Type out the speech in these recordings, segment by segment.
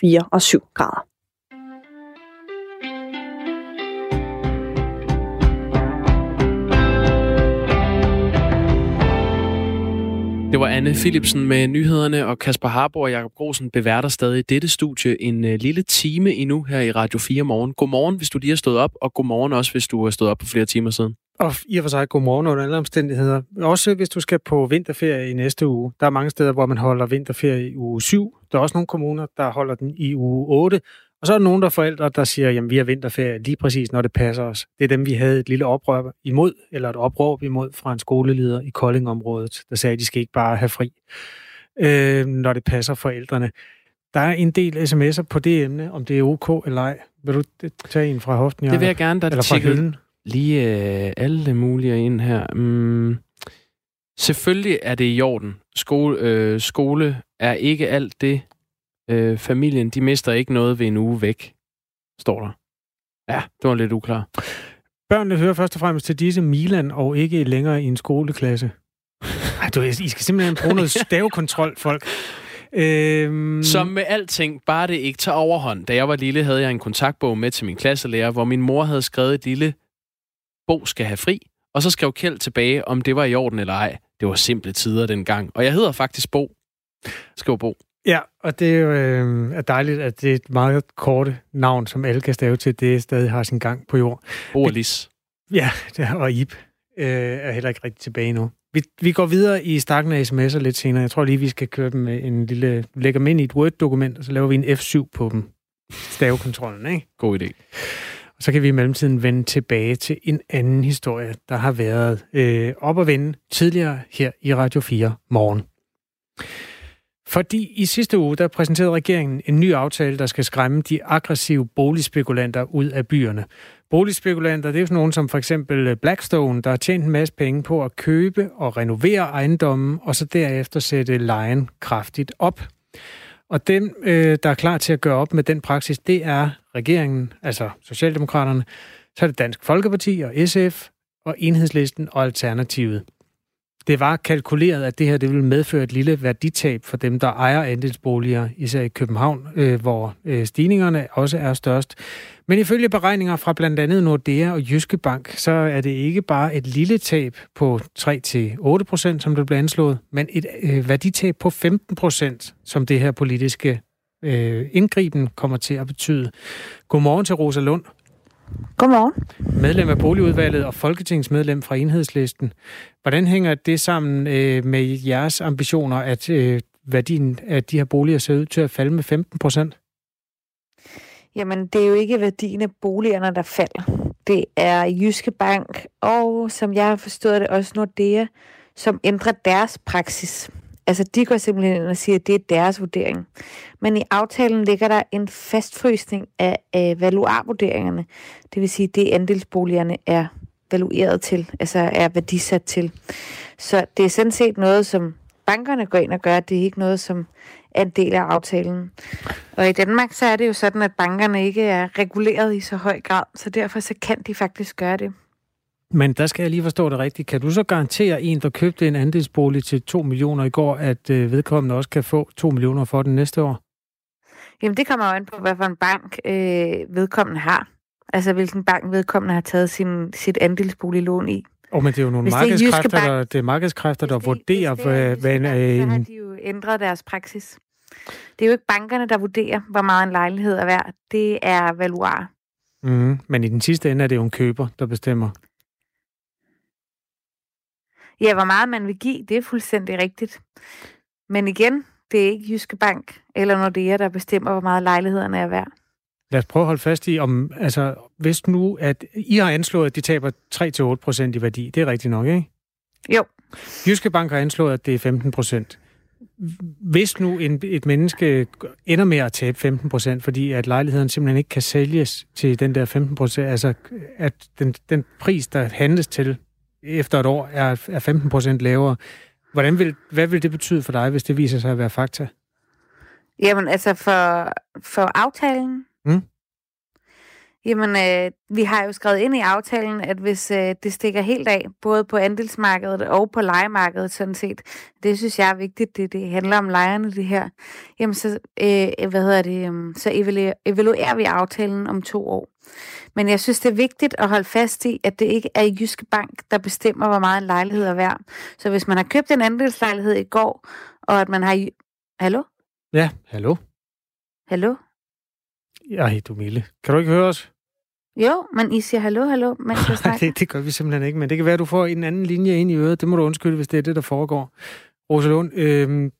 4 og 7 grader. Det var Anne Philipsen med nyhederne, og Kasper Harbo og Jakob Grosen beværter stadig dette studie en uh, lille time endnu her i Radio 4 morgen. Godmorgen, hvis du lige har stået op, og godmorgen også, hvis du har stået op på flere timer siden. Og i og for sig godmorgen under alle omstændigheder. Også hvis du skal på vinterferie i næste uge. Der er mange steder, hvor man holder vinterferie i uge 7. Der er også nogle kommuner, der holder den i uge 8. Og så er der nogle der forældre, der siger, jamen vi har vinterferie lige præcis, når det passer os. Det er dem, vi havde et lille oprør imod, eller et opråb imod fra en skoleleder i Koldingområdet, der sagde, at de skal ikke bare have fri, øh, når det passer forældrene. Der er en del sms'er på det emne, om det er ok eller ej. Vil du tage en fra hoften? Det vil jeg gerne, der eller fra hylden? lige øh, alle mulige ind her. Mm, selvfølgelig er det i orden. Skole, øh, skole er ikke alt det, Øh, familien, de mister ikke noget ved en uge væk, står der. Ja, det var lidt uklar. Børnene hører først og fremmest til disse Milan, og ikke længere i en skoleklasse. Ej, du, I skal simpelthen bruge noget stavekontrol, folk. Øhm... Som med alting, bare det ikke tager overhånd. Da jeg var lille, havde jeg en kontaktbog med til min klasselærer, hvor min mor havde skrevet et lille bog skal have fri, og så skrev Kjeld tilbage, om det var i orden eller ej. Det var simple tider dengang. Og jeg hedder faktisk Bo. Skriv Bo. Ja, og det er øh, er dejligt, at det er et meget korte navn, som alle kan stave til, det stadig har sin gang på jord. Orlis. Ja, det og Ib øh, er heller ikke rigtig tilbage nu. Vi, vi går videre i stakken af sms'er lidt senere. Jeg tror lige, vi skal køre dem med en lille... Lægger dem ind i et Word-dokument, og så laver vi en F7 på dem. Stavekontrollen, ikke? God idé. Og så kan vi i mellemtiden vende tilbage til en anden historie, der har været øh, op og vende tidligere her i Radio 4 morgen. Fordi i sidste uge, der præsenterede regeringen en ny aftale, der skal skræmme de aggressive boligspekulanter ud af byerne. Boligspekulanter, det er sådan nogen som for eksempel Blackstone, der har tjent en masse penge på at købe og renovere ejendommen, og så derefter sætte lejen kraftigt op. Og dem, øh, der er klar til at gøre op med den praksis, det er regeringen, altså Socialdemokraterne, så er det Dansk Folkeparti og SF og Enhedslisten og Alternativet. Det var kalkuleret, at det her det ville medføre et lille værditab for dem, der ejer andelsboliger, især i København, øh, hvor øh, stigningerne også er størst. Men ifølge beregninger fra blandt andet Nordea og Jyske Bank, så er det ikke bare et lille tab på 3-8 procent, som det blev anslået, men et øh, værditab på 15 procent, som det her politiske øh, indgriben kommer til at betyde. Godmorgen til Rosa Lund. Godmorgen. Medlem af Boligudvalget og folketingsmedlem fra Enhedslisten. Hvordan hænger det sammen øh, med jeres ambitioner, at øh, værdien af de her boliger ser ud til at falde med 15 procent? Jamen, det er jo ikke værdien af boligerne, der falder. Det er Jyske Bank og, som jeg har forstået det, også Nordea, som ændrer deres praksis. Altså, de går simpelthen ind og siger, at det er deres vurdering. Men i aftalen ligger der en fastfrysning af, af valuarvurderingerne. Det vil sige, det andelsboligerne er valueret til, altså er værdisat til. Så det er sådan set noget, som bankerne går ind og gør. Det er ikke noget, som er en del af aftalen. Og i Danmark, så er det jo sådan, at bankerne ikke er reguleret i så høj grad, så derfor så kan de faktisk gøre det. Men der skal jeg lige forstå det rigtigt. Kan du så garantere en, der købte en andelsbolig til 2 millioner i går, at øh, vedkommende også kan få 2 millioner for den næste år? Jamen, det kommer jo an på, hvad for en bank øh, vedkommende har. Altså, hvilken bank vedkommende har taget sin, sit andelsboliglån i. Og oh, men det er jo nogle markedskræfter, bank, der, det er markedskræfter, der det, vurderer, det, hvad, hvad en... Øh, så har de jo ændret deres praksis. Det er jo ikke bankerne, der vurderer, hvor meget en lejlighed er værd. Det er valuar. Mm, men i den sidste ende er det jo en køber, der bestemmer. Ja, hvor meget man vil give, det er fuldstændig rigtigt. Men igen, det er ikke Jyske Bank eller Nordea, der bestemmer, hvor meget lejlighederne er værd. Lad os prøve at holde fast i, om, altså, hvis nu, at I har anslået, at de taber 3-8 procent i værdi. Det er rigtigt nok, ikke? Jo. Jyske Bank har anslået, at det er 15 procent. Hvis nu en, et menneske ender med at tabe 15 procent, fordi at lejligheden simpelthen ikke kan sælges til den der 15 procent, altså at den, den pris, der handles til efter et år er, er 15 procent lavere. Hvordan vil, hvad vil det betyde for dig, hvis det viser sig at være fakta? Jamen, altså for, for aftalen? Mm. Jamen, øh, vi har jo skrevet ind i aftalen, at hvis øh, det stikker helt af, både på andelsmarkedet og på lejemarkedet sådan set, det synes jeg er vigtigt, det, det handler om lejerne det her, jamen så, øh, hvad hedder det, øh, så evaluerer, evaluerer vi aftalen om to år. Men jeg synes, det er vigtigt at holde fast i, at det ikke er Jyske Bank, der bestemmer, hvor meget en lejlighed er værd. Så hvis man har købt en andelslejlighed i går, og at man har... Hallo? Ja, hallo? Hallo? Ej, du Mille. Kan du ikke høre os? Jo, men I siger hallo, hallo, mens jeg snakker. det, det gør vi simpelthen ikke, men det kan være, at du får en anden linje ind i øret. Det må du undskylde, hvis det er det, der foregår. Rosalund, øh,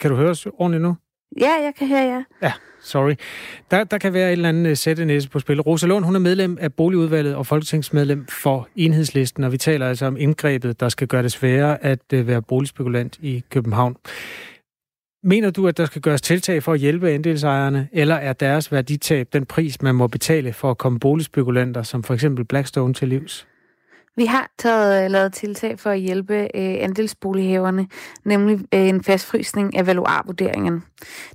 kan du høre os ordentligt nu? Ja, jeg kan høre jer. Ja, sorry. Der, der kan være et eller andet øh, sættenæse på spil. Rosalund, hun er medlem af Boligudvalget og folketingsmedlem for Enhedslisten, og vi taler altså om indgrebet, der skal gøre det sværere at øh, være boligspekulant i København. Mener du, at der skal gøres tiltag for at hjælpe andelsejerne, eller er deres værditab den pris, man må betale for at komme boligspekulanter, som for eksempel Blackstone, til livs? Vi har taget uh, lavet tiltag for at hjælpe uh, andelsbolighaverne, nemlig uh, en fastfrysning af valuarvurderingen.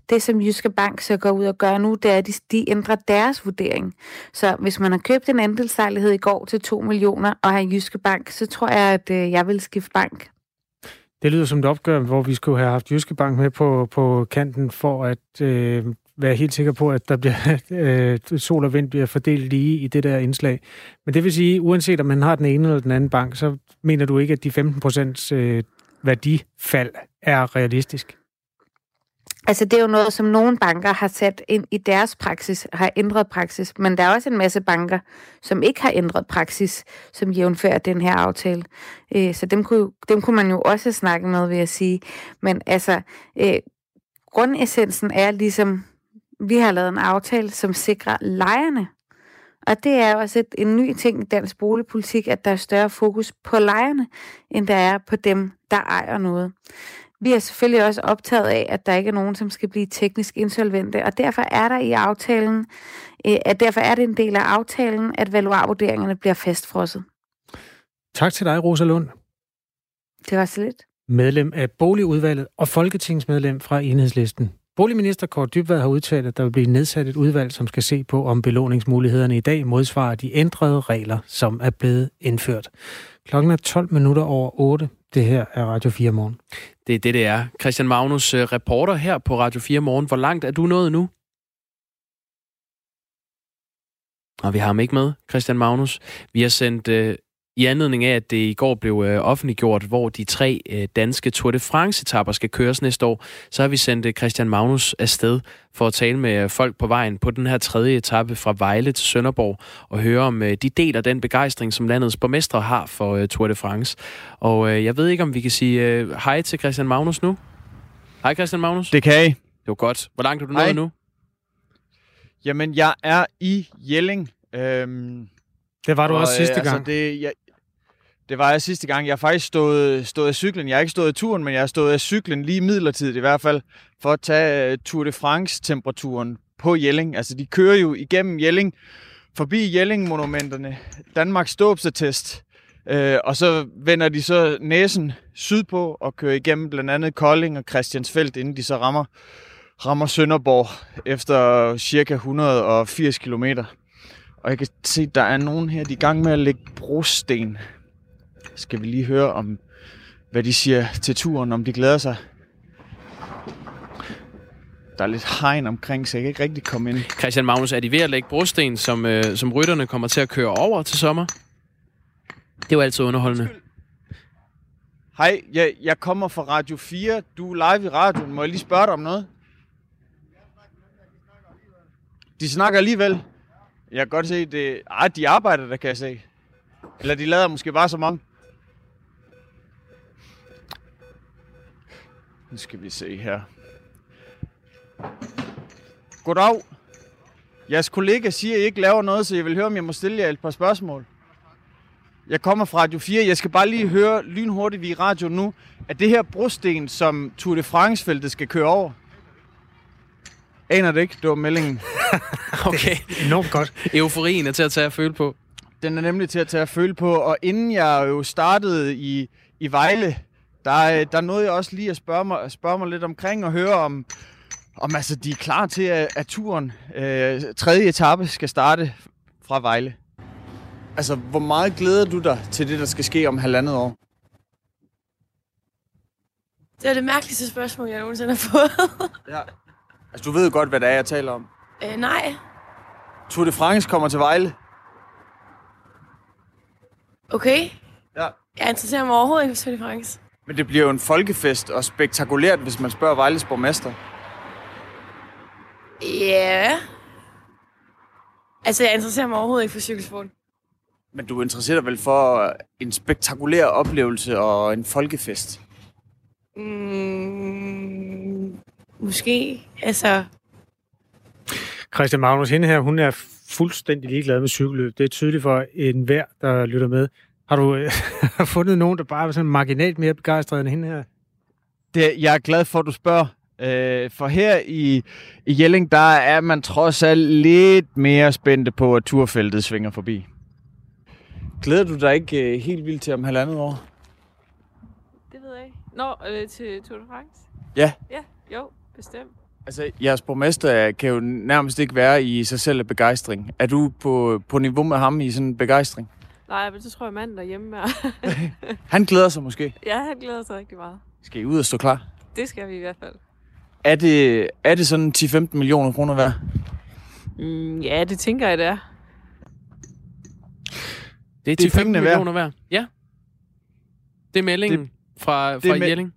Det, som Jyske Bank så går ud og gør nu, det er, at de, de ændrer deres vurdering. Så hvis man har købt en andelslejlighed i går til 2 millioner og har Jyske Bank, så tror jeg, at uh, jeg vil skifte bank. Det lyder som et opgør, hvor vi skulle have haft Jyske Bank med på, på kanten for at øh, være helt sikker på, at der bliver, øh, sol og vind bliver fordelt lige i det der indslag. Men det vil sige, uanset om man har den ene eller den anden bank, så mener du ikke, at de 15 procents øh, værdifald er realistisk? Altså, det er jo noget, som nogle banker har sat ind i deres praksis, har ændret praksis, men der er også en masse banker, som ikke har ændret praksis, som jævnfører den her aftale. Øh, så dem kunne, dem kunne man jo også snakke med, vil jeg sige. Men altså, øh, grundessensen er ligesom, vi har lavet en aftale, som sikrer lejerne. Og det er også et, en ny ting i dansk boligpolitik, at der er større fokus på lejerne, end der er på dem, der ejer noget. Vi er selvfølgelig også optaget af, at der ikke er nogen, som skal blive teknisk insolvente, og derfor er der i aftalen, øh, at derfor er det en del af aftalen, at valuarvurderingerne bliver fastfrosset. Tak til dig, Rosa Lund. Det var så lidt. Medlem af Boligudvalget og folketingsmedlem fra Enhedslisten. Boligminister Kort Dybvad har udtalt, at der vil blive nedsat et udvalg, som skal se på, om belåningsmulighederne i dag modsvarer de ændrede regler, som er blevet indført. Klokken er 12 minutter over 8. Det her er Radio 4 Morgen. Det er det, det er. Christian Magnus, øh, reporter her på Radio 4 Morgen. Hvor langt er du nået nu? Og vi har ham ikke med, Christian Magnus. Vi har sendt øh, i anledning af, at det i går blev øh, offentliggjort, hvor de tre øh, danske Tour de France-etapper skal køres næste år, så har vi sendt øh, Christian Magnus afsted for at tale med folk på vejen på den her tredje etape fra Vejle til Sønderborg og høre om øh, de deler den begejstring, som landets borgmestre har for øh, Tour de France. Og øh, jeg ved ikke, om vi kan sige øh, hej til Christian Magnus nu. Hej Christian Magnus. Det kan I. Det var godt. Hvor langt er du nået nu? Jamen, jeg er i Jelling. Øhm, det var du og, også sidste øh, gang. Altså, det, jeg, det var jeg sidste gang. Jeg har faktisk stået, stået af cyklen. Jeg har ikke stået af turen, men jeg har stået af cyklen lige midlertidigt i hvert fald, for at tage øh, Tour de France-temperaturen på Jelling. Altså, de kører jo igennem Jelling, forbi Jelling-monumenterne, Danmarks ståbsetest, øh, og så vender de så næsen sydpå og kører igennem blandt andet Kolding og Christiansfeldt, inden de så rammer, rammer Sønderborg efter cirka 180 km. Og jeg kan se, der er nogen her, de er i gang med at lægge brosten skal vi lige høre om, hvad de siger til turen, om de glæder sig. Der er lidt hegn omkring, så jeg kan ikke rigtig komme ind. Christian Magnus, er de ved at lægge brosten, som, øh, som rytterne kommer til at køre over til sommer? Det er jo altid underholdende. Hej, jeg, jeg kommer fra Radio 4. Du er live i radioen. Må jeg lige spørge dig om noget? De snakker alligevel. Jeg kan godt se, det... Ej, de arbejder der, kan jeg se. Eller de lader måske bare som om. Nu skal vi se her. Goddag. Jeres kollega siger, at I ikke laver noget, så jeg vil høre, om jeg må stille jer et par spørgsmål. Jeg kommer fra Radio 4. Jeg skal bare lige høre lynhurtigt i radio nu, at det her brosten, som Tour de France-feltet skal køre over. Aner det ikke? Det var meldingen. okay. enormt godt. Euforien er til at tage at føle på. Den er nemlig til at tage at føle på. Og inden jeg jo startede i, i Vejle, der, der nåede jeg også lige at spørge mig, spørge mig lidt omkring og høre om, Om altså, de er klar til, at, at turen, øh, tredje etape, skal starte fra Vejle. Altså, hvor meget glæder du dig til det, der skal ske om halvandet år? Det er det mærkeligste spørgsmål, jeg nogensinde har fået. ja. Altså, du ved godt, hvad det er, jeg taler om. Øh, nej. Tour de France kommer til Vejle. Okay. Ja. Jeg interesserer mig overhovedet ikke for Tour de France. Men det bliver jo en folkefest og spektakulært, hvis man spørger Vejles borgmester. Ja. Altså, jeg interesserer mig overhovedet ikke for cykelsport. Men du interesserer dig vel for en spektakulær oplevelse og en folkefest? Mm, måske. Altså, Christian Magnus, hende her, hun er fuldstændig ligeglad med cykelløb. Det er tydeligt for enhver, der lytter med. Har du øh, fundet nogen, der bare er sådan marginalt mere begejstret end hende her? Det, jeg er glad for, at du spørger. Øh, for her i, i Jelling, der er man trods alt lidt mere spændte på, at turfeltet svinger forbi. Glæder du dig ikke øh, helt vildt til om halvandet år? det ved jeg ikke. Nå, øh, til Tour de France? Ja. Ja, jo, bestemt. Altså, jeres borgmester kan jo nærmest ikke være i sig selv af begejstring. Er du på, på niveau med ham i sådan en begejstring? Nej, men så tror jeg manden derhjemme er. Han glæder sig måske. ja, han glæder sig rigtig meget. Skal I ud og stå klar? Det skal vi i hvert fald. Er det, er det sådan 10-15 millioner kroner værd? Mm, ja, det tænker jeg, det er. Det er Det er 10-15 pengene værd. millioner værd. Ja. Det er meldingen det, fra, det fra me- Jelling.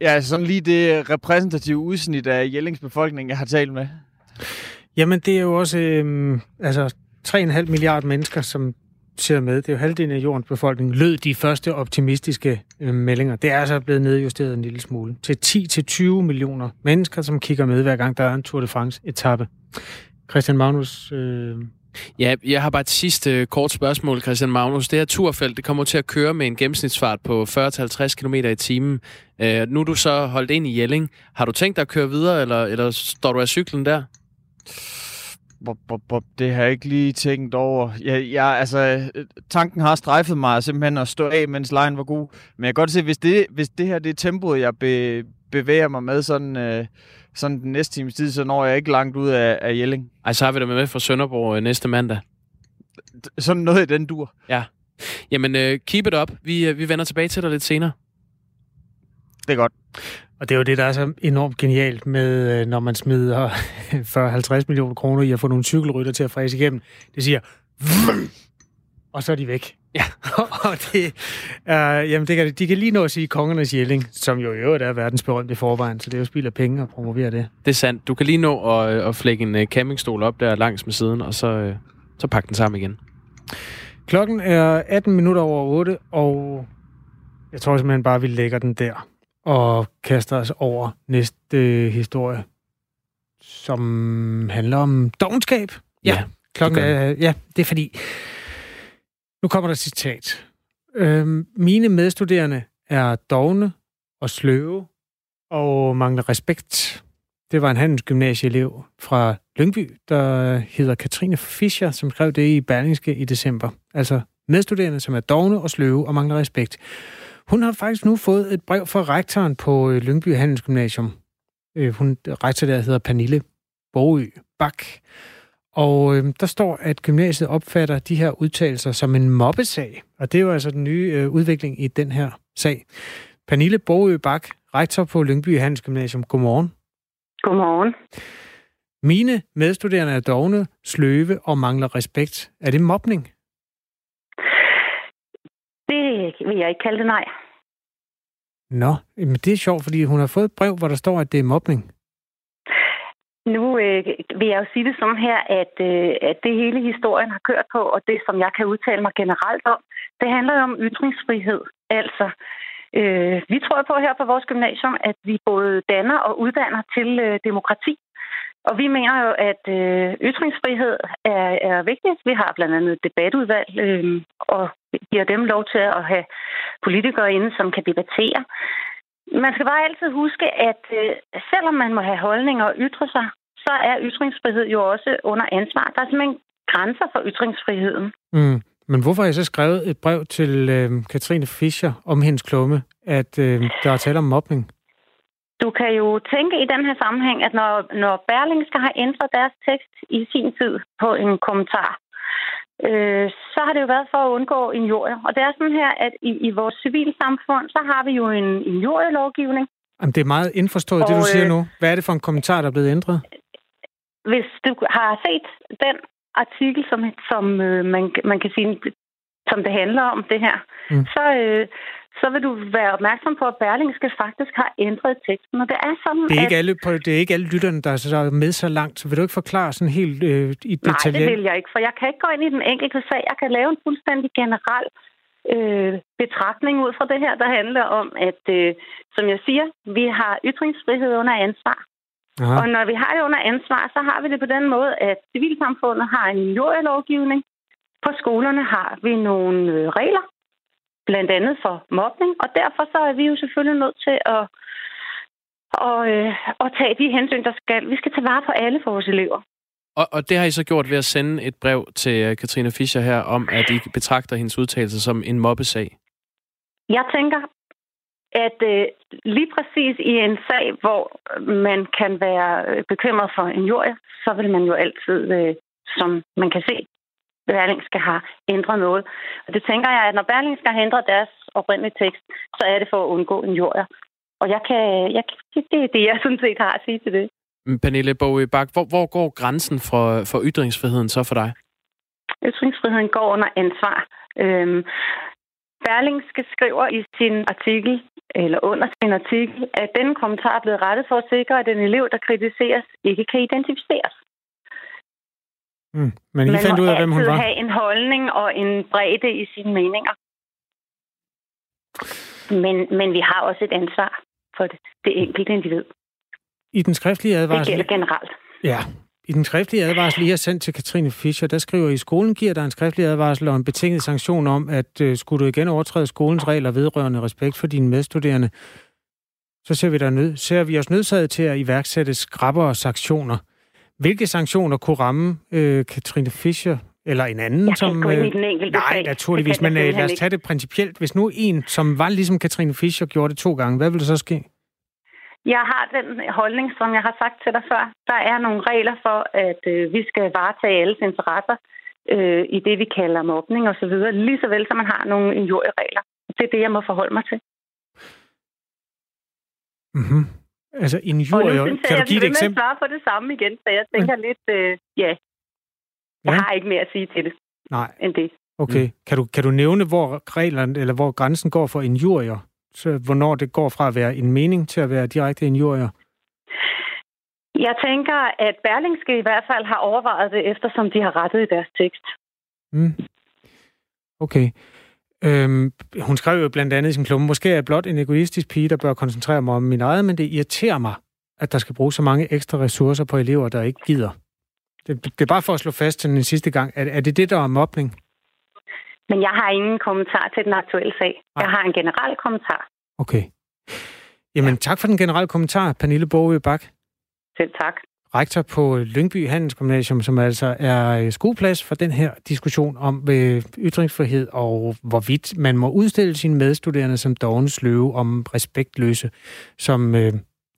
Ja, altså sådan lige det repræsentative udsnit af Jellings befolkning, jeg har talt med. Jamen, det er jo også øh, altså 3,5 milliarder mennesker, som ser med. Det er jo halvdelen af jordens befolkning. Lød de første optimistiske øh, meldinger. Det er altså blevet nedjusteret en lille smule. Til 10-20 millioner mennesker, som kigger med hver gang, der er en Tour de France-etappe. Christian Magnus, øh, Ja, jeg har bare et sidste øh, kort spørgsmål, Christian Magnus. Det her turfelt, det kommer til at køre med en gennemsnitsfart på 40-50 km i timen. Øh, nu er du så holdt ind i Jelling. Har du tænkt dig at køre videre, eller, eller står du af cyklen der? Bob, bob, bob, det har jeg ikke lige tænkt over. Jeg, jeg, altså, tanken har strejfet mig simpelthen at stå af, mens lejen var god. Men jeg kan godt se, hvis det, hvis det her det er tempoet, jeg be, bevæger mig med sådan, øh, sådan den næste times tid, så når jeg ikke langt ud af, af Jelling. Ej, så har vi dig med fra Sønderborg øh, næste mandag. Sådan noget i den dur. Jamen, øh, keep it up. Vi, øh, vi vender tilbage til dig lidt senere. Det er godt. Og det er jo det, der er så enormt genialt med, øh, når man smider 40-50 millioner kroner i at få nogle cykelrytter til at fræse igennem. Det siger, "Vrum!" og så er de væk. Ja. og det, uh, jamen det kan, de kan lige nå at sige kongernes jælling, som jo i øvrigt er verdensberømt i forvejen, så det er jo spild af penge at promovere det. Det er sandt. Du kan lige nå at, øh, at flække en øh, campingstol op der langs med siden, og så, øh, så pakke den sammen igen. Klokken er 18 minutter over 8, og jeg tror simpelthen bare, vi lægger den der og kaster os over næste øh, historie, som handler om dogenskab. Ja, Klokken det er, ja, det er fordi, nu kommer der et citat. Øhm, mine medstuderende er dogne og sløve og mangler respekt. Det var en handelsgymnasieelev fra Lyngby, der hedder Katrine Fischer, som skrev det i Berlingske i december. Altså medstuderende, som er dogne og sløve og mangler respekt. Hun har faktisk nu fået et brev fra rektoren på øh, Lyngby Handelsgymnasium. Øh, Hun, rektor der hedder Pernille Bogø Bak. Og øh, der står, at gymnasiet opfatter de her udtalelser som en mobbesag. Og det er jo altså den nye øh, udvikling i den her sag. Pernille Bogø Bak, rektor på Lyngby Handelsgymnasium. Godmorgen. Godmorgen. Mine medstuderende er dogne, sløve og mangler respekt. Er det mobning? Det vil jeg ikke kalde det, nej. Nå, men det er sjovt, fordi hun har fået et brev, hvor der står, at det er mobning. Nu øh, vil jeg jo sige det sådan her, at, øh, at det hele historien har kørt på, og det, som jeg kan udtale mig generelt om, det handler jo om ytringsfrihed. Altså, øh, vi tror på her på vores gymnasium, at vi både danner og uddanner til øh, demokrati. Og vi mener jo, at øh, ytringsfrihed er, er vigtigt. Vi har blandt andet et debatudvalg, øh, og giver dem lov til at have politikere inde, som kan debattere. Man skal bare altid huske, at øh, selvom man må have holdninger og ytre sig, så er ytringsfrihed jo også under ansvar. Der er simpelthen grænser for ytringsfriheden. Mm. Men hvorfor har jeg så skrevet et brev til øh, Katrine Fischer om hendes klumme, at øh, der er tale om mobning? du kan jo tænke i den her sammenhæng, at når, når Berlingske har ændret deres tekst i sin tid på en kommentar, øh, så har det jo været for at undgå injurier. Og det er sådan her, at i, i vores civilsamfund, så har vi jo en injurielovgivning. Jamen, det er meget indforstået, og, det du siger øh, nu. Hvad er det for en kommentar, der er blevet ændret? Hvis du har set den artikel, som, som øh, man, man kan sige, som det handler om det her, mm. så, øh, så vil du være opmærksom på, at Berlingske faktisk har ændret teksten. Og det er sådan, det er ikke at... alle, det er ikke alle lytterne, der er med så langt. Så vil du ikke forklare sådan helt øh, i detalje? Nej, det vil jeg ikke, for jeg kan ikke gå ind i den enkelte sag. Jeg kan lave en fuldstændig generel øh, betragtning ud fra det her, der handler om, at, øh, som jeg siger, vi har ytringsfrihed under ansvar. Aha. Og når vi har det under ansvar, så har vi det på den måde, at civilsamfundet har en injurielovgivning. På skolerne har vi nogle øh, regler, blandt andet for mobning, og derfor så er vi jo selvfølgelig nødt til at, og, øh, at tage de hensyn, der skal. Vi skal tage vare på alle vores elever. Og, og det har I så gjort ved at sende et brev til øh, Katrine Fischer her om, at I betragter hendes udtalelse som en mobbesag. Jeg tænker, at øh, lige præcis i en sag, hvor man kan være øh, bekymret for en jord, så vil man jo altid, øh, som man kan se, Berlingske har ændret noget. Og det tænker jeg, at når Berlingske har ændret deres oprindelige tekst, så er det for at undgå en jord. Og jeg kan, jeg, det er det, jeg sådan set har at sige til det. Pernille Boge Bak, hvor, hvor går grænsen for, for ytringsfriheden så for dig? Ytringsfriheden går under ansvar. Øhm, Berlingske skriver i sin artikel, eller under sin artikel, at denne kommentar er blevet rettet for at sikre, at den elev, der kritiseres, ikke kan identificeres. Mm. Men I Man fandt ud af, hvem hun var? have en holdning og en bredde i sine meninger. Men, men vi har også et ansvar for det, det enkelte individ. I den skriftlige advarsel... Det gælder generelt. Ja. I den skriftlige advarsel, I har sendt til Katrine Fischer, der skriver I, skolen giver dig en skriftlig advarsel og en betinget sanktion om, at uh, skulle du igen overtræde skolens regler vedrørende respekt for dine medstuderende, så ser vi, der nød, ser vi os nødsaget til at iværksætte skrappere sanktioner. Hvilke sanktioner kunne ramme øh, Katrine Fischer eller en anden, jeg som... Jeg i den enkelte Nej, naturligvis, men øh, lad os tage det principielt. Hvis nu en, som var ligesom Katrine Fischer, gjorde det to gange, hvad ville der så ske? Jeg har den holdning, som jeg har sagt til dig før. Der er nogle regler for, at øh, vi skal varetage alles interesser øh, i det, vi kalder mobning osv., lige så vel som man har nogle injurieregler. Det er det, jeg må forholde mig til. Mm-hmm. Altså injurier, kan jeg, du give et eksempel? Jeg svare på det samme igen, så jeg tænker ja. lidt, øh, ja. Jeg ja. har ikke mere at sige til det, Nej. end det. Okay. Mm. Kan, du, kan du nævne, hvor reglerne, eller hvor grænsen går for injurier? Så hvornår det går fra at være en mening til at være direkte injurier? Jeg tænker, at Berlingske i hvert fald har overvejet det, eftersom de har rettet i deres tekst. Mm. Okay. Øhm, hun skrev jo blandt andet i sin klumme, måske er jeg blot en egoistisk pige, der bør koncentrere mig om min eget, men det irriterer mig, at der skal bruge så mange ekstra ressourcer på elever, der ikke gider. Det, det er bare for at slå fast til den sidste gang. Er, er det det, der er mobning? Men jeg har ingen kommentar til den aktuelle sag. Nej. Jeg har en generel kommentar. Okay. Jamen, ja. tak for den generelle kommentar, Pernille Borge Bak. Selv tak rektor på Lyngby Handelsgymnasium, som altså er øh, skueplads for den her diskussion om øh, ytringsfrihed og hvorvidt man må udstille sine medstuderende som dogens løve om respektløse, som øh,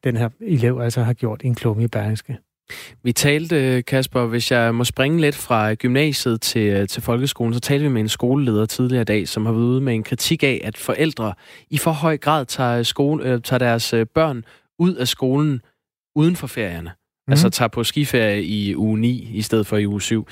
den her elev altså har gjort i en klumme i Berlingske. Vi talte, øh, Kasper, hvis jeg må springe lidt fra gymnasiet til, øh, til folkeskolen, så talte vi med en skoleleder tidligere i dag, som har været ude med en kritik af, at forældre i for høj grad tager, skole, øh, tager deres børn ud af skolen uden for ferierne. Mm. Altså tager på skiferie i uge 9 i stedet for i uge 7.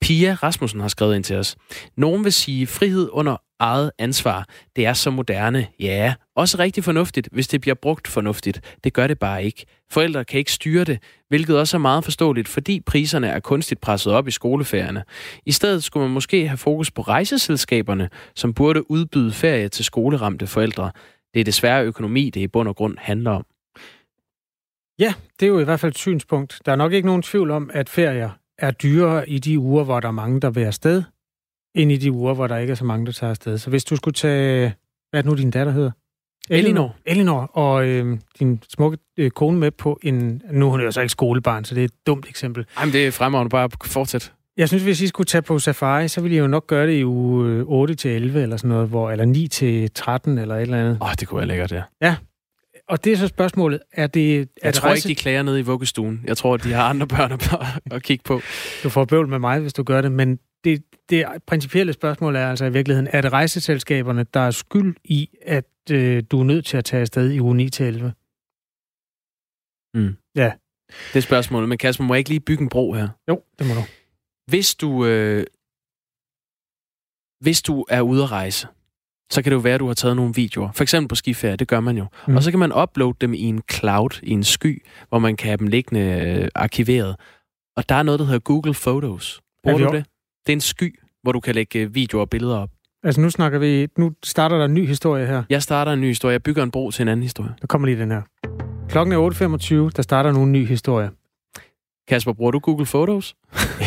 Pia Rasmussen har skrevet ind til os. Nogen vil sige, frihed under eget ansvar, det er så moderne. Ja, også rigtig fornuftigt, hvis det bliver brugt fornuftigt. Det gør det bare ikke. Forældre kan ikke styre det, hvilket også er meget forståeligt, fordi priserne er kunstigt presset op i skoleferierne. I stedet skulle man måske have fokus på rejseselskaberne, som burde udbyde ferie til skoleramte forældre. Det er desværre økonomi, det i bund og grund handler om. Ja, det er jo i hvert fald et synspunkt. Der er nok ikke nogen tvivl om, at ferier er dyrere i de uger, hvor der er mange, der vil afsted, end i de uger, hvor der ikke er så mange, der tager afsted. Så hvis du skulle tage, hvad er det nu, din datter hedder? Elinor. Elinor, og øh, din smukke øh, kone med på en... Nu er hun jo så ikke skolebarn, så det er et dumt eksempel. Jamen, det er fremragende. Bare fortsæt. Jeg synes, hvis I skulle tage på safari, så ville I jo nok gøre det i uge 8 til 11 eller sådan noget, hvor, eller 9 til 13 eller et eller andet. Åh, oh, det kunne være lækkert, ja. Ja, og det er så spørgsmålet, er det... Er jeg det tror rejse... ikke, de klager nede i vuggestuen. Jeg tror, de har andre børn at, at kigge på. Du får bøvl med mig, hvis du gør det, men det, det principielle spørgsmål er altså i virkeligheden, er det rejseselskaberne, der er skyld i, at øh, du er nødt til at tage afsted i uge 9 til 11? Mm. Ja. Det er spørgsmålet. Men Kasper, må jeg ikke lige bygge en bro her? Jo, det må du. Hvis du, øh, hvis du er ude at rejse, så kan det jo være, at du har taget nogle videoer. For eksempel på skiferie, det gør man jo. Mm. Og så kan man uploade dem i en cloud, i en sky, hvor man kan have dem liggende øh, arkiveret. Og der er noget, der hedder Google Photos. Bruger du det? Det er en sky, hvor du kan lægge øh, videoer og billeder op. Altså nu snakker vi, nu starter der en ny historie her. Jeg starter en ny historie. Jeg bygger en bro til en anden historie. Der kommer lige den her. Klokken er 8.25, der starter nu en ny historie. Kasper, bruger du Google Photos?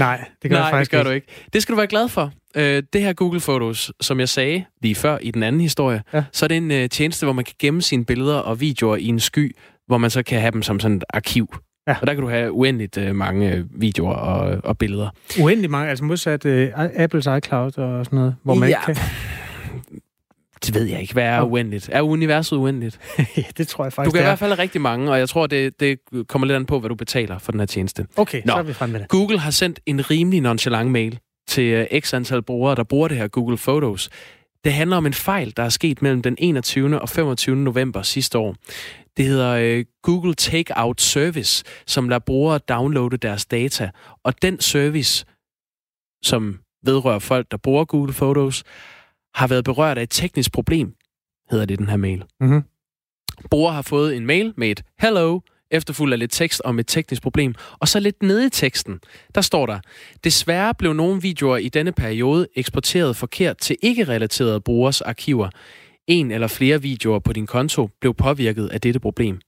Nej, det gør Nej, jeg faktisk det gør ikke. du ikke. Det skal du være glad for. Øh, det her Google Photos, som jeg sagde lige før i den anden historie, ja. så er det en uh, tjeneste, hvor man kan gemme sine billeder og videoer i en sky, hvor man så kan have dem som sådan et arkiv. Ja. Og der kan du have uendeligt uh, mange videoer og, og billeder. Uendeligt mange, altså modsat uh, Apples iCloud og sådan noget, hvor man ja. ikke kan... Det ved jeg ikke. Hvad er uendeligt? Er universet uendeligt? ja, det tror jeg faktisk, Du kan i hvert fald rigtig mange, og jeg tror, det, det kommer lidt an på, hvad du betaler for den her tjeneste. Okay, Nå. så er vi fremme med det. Google har sendt en rimelig nonchalant mail til uh, x antal brugere, der bruger det her Google Photos. Det handler om en fejl, der er sket mellem den 21. og 25. november sidste år. Det hedder uh, Google Takeout Service, som lader brugere downloade deres data. Og den service, som vedrører folk, der bruger Google Photos, har været berørt af et teknisk problem, hedder det den her mail. Mm-hmm. Brugere har fået en mail med et hello, efterfulgt af lidt tekst om et teknisk problem. Og så lidt nede i teksten, der står der, desværre blev nogle videoer i denne periode eksporteret forkert til ikke-relaterede brugers arkiver. En eller flere videoer på din konto blev påvirket af dette problem.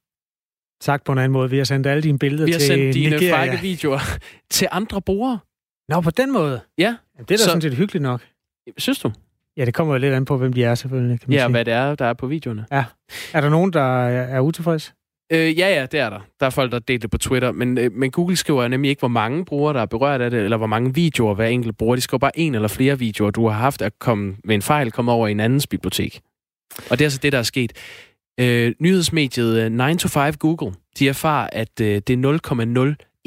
Sagt på en anden måde, vi har sendt alle dine billeder til Nigeria. Vi har sendt dine frække videoer til andre brugere. Nå, på den måde? Ja. Jamen, det er da så... sådan set hyggeligt nok. Synes du? Ja, det kommer jo lidt an på, hvem de er selvfølgelig. Kan man ja, sige. hvad det er, der er på videoerne. Ja. Er der nogen, der er utilfreds? Øh, ja, ja, det er der. Der er folk, der deler det på Twitter. Men, øh, men Google skriver nemlig ikke, hvor mange brugere, der er berørt af det, eller hvor mange videoer hver enkelt bruger. De skriver bare en eller flere videoer, du har haft at komme med en fejl, komme over i en andens bibliotek. Og det er altså det, der er sket. Øh, nyhedsmediet 9 to 5 Google, de erfarer, at øh, det er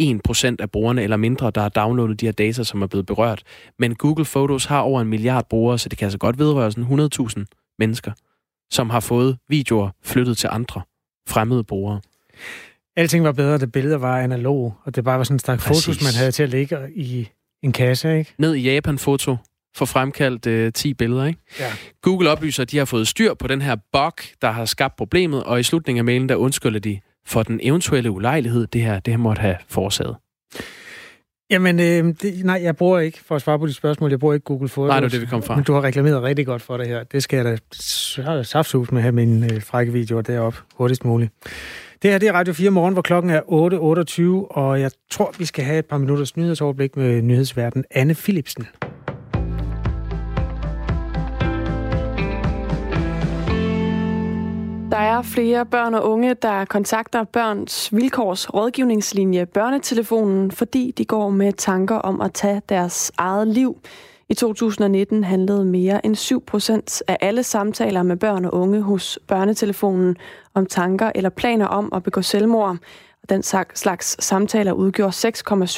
0,01% af brugerne eller mindre, der har downloadet de her data, som er blevet berørt. Men Google Photos har over en milliard brugere, så det kan altså godt vedrøre sådan 100.000 mennesker, som har fået videoer flyttet til andre fremmede brugere. Alting var bedre, da billeder var analog, og det bare var sådan en stak fotos, man havde til at lægge i en kasse, ikke? Ned i Japan-foto for fremkaldt øh, 10 billeder, ikke? Ja. Google oplyser, at de har fået styr på den her bug, der har skabt problemet, og i slutningen af mailen, der undskylder de for den eventuelle ulejlighed, det her, det her måtte have forårsaget. Jamen, øh, det, nej, jeg bruger ikke, for at svare på de spørgsmål, jeg bruger ikke Google Photos. Nej, det er det, vi kom fra. Men du har reklameret rigtig godt for det her. Det skal jeg da saftsus med at have mine øh, frække videoer deroppe hurtigst muligt. Det her det er Radio 4 morgen, hvor klokken er 8.28, og jeg tror, vi skal have et par minutters nyhedsoverblik med nyhedsverden Anne Philipsen. Der er flere børn og unge, der kontakter børns vilkårs rådgivningslinje Børnetelefonen, fordi de går med tanker om at tage deres eget liv. I 2019 handlede mere end 7 procent af alle samtaler med børn og unge hos Børnetelefonen om tanker eller planer om at begå selvmord. Den slags samtaler udgjorde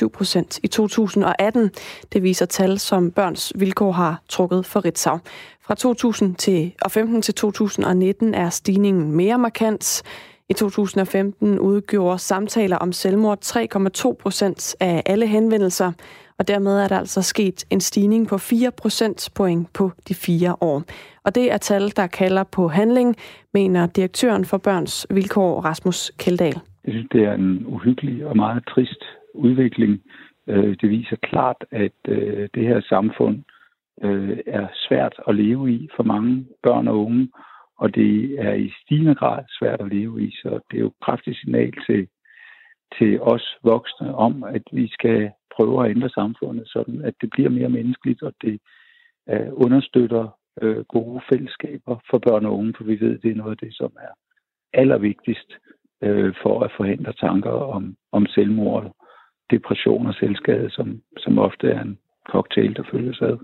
6,7 procent i 2018. Det viser tal, som Børns Vilkår har trukket for Ritzau. Fra 2015 til 2019 er stigningen mere markant. I 2015 udgjorde samtaler om selvmord 3,2 procent af alle henvendelser, og dermed er der altså sket en stigning på 4 procentpoint på de fire år. Og det er tal, der kalder på handling, mener direktøren for Børns Vilkår, Rasmus Keldahl. Jeg synes, det er en uhyggelig og meget trist udvikling. Øh, det viser klart, at øh, det her samfund øh, er svært at leve i for mange børn og unge, og det er i stigende grad svært at leve i, så det er jo et kraftigt signal til, til os voksne om, at vi skal prøve at ændre samfundet, sådan at det bliver mere menneskeligt, og det understøtter gode fællesskaber for børn og unge, for vi ved, det er noget af det, som er allervigtigst øh, for at forhindre tanker om, om selvmord, depression og selvskade, som, som ofte er en cocktail, der følges ad.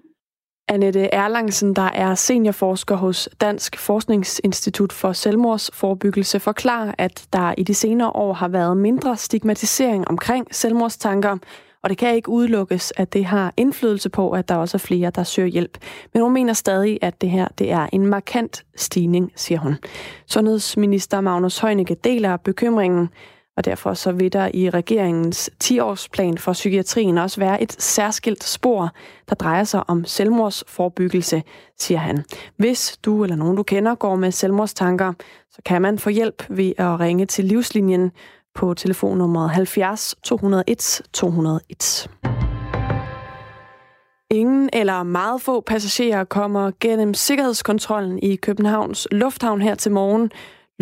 Annette Erlangsen, der er seniorforsker hos Dansk Forskningsinstitut for Selvmordsforebyggelse, forklarer, at der i de senere år har været mindre stigmatisering omkring selvmordstanker, og det kan ikke udelukkes, at det har indflydelse på, at der også er flere, der søger hjælp. Men hun mener stadig, at det her det er en markant stigning, siger hun. Sundhedsminister Magnus Heunicke deler bekymringen, og derfor så vil der i regeringens 10-årsplan for psykiatrien også være et særskilt spor, der drejer sig om selvmordsforbyggelse, siger han. Hvis du eller nogen du kender går med selvmordstanker, så kan man få hjælp ved at ringe til livslinjen på telefonnummer 70 201 201. Ingen eller meget få passagerer kommer gennem sikkerhedskontrollen i Københavns Lufthavn her til morgen.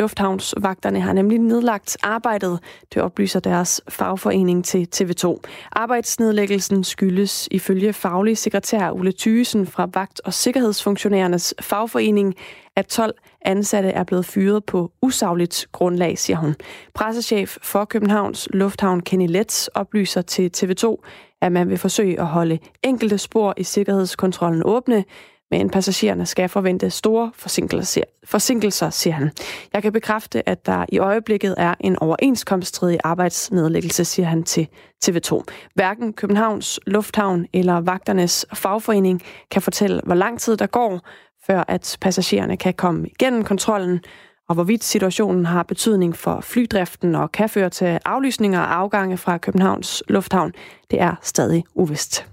Lufthavnsvagterne har nemlig nedlagt arbejdet, det oplyser deres fagforening til TV2. Arbejdsnedlæggelsen skyldes ifølge faglig sekretær Ole Thyesen fra Vagt- og Sikkerhedsfunktionærernes fagforening, at 12 ansatte er blevet fyret på usagligt grundlag, siger hun. Pressechef for Københavns Lufthavn Kenny Letts oplyser til TV2, at man vil forsøge at holde enkelte spor i sikkerhedskontrollen åbne, men passagererne skal forvente store forsinkelser, forsinkelser, siger han. Jeg kan bekræfte, at der i øjeblikket er en overenskomststridig arbejdsnedlæggelse, siger han til TV2. Hverken Københavns Lufthavn eller vagternes fagforening kan fortælle, hvor lang tid der går, før at passagererne kan komme igennem kontrollen, og hvorvidt situationen har betydning for flydriften og kan føre til aflysninger og afgange fra Københavns Lufthavn, det er stadig uvist.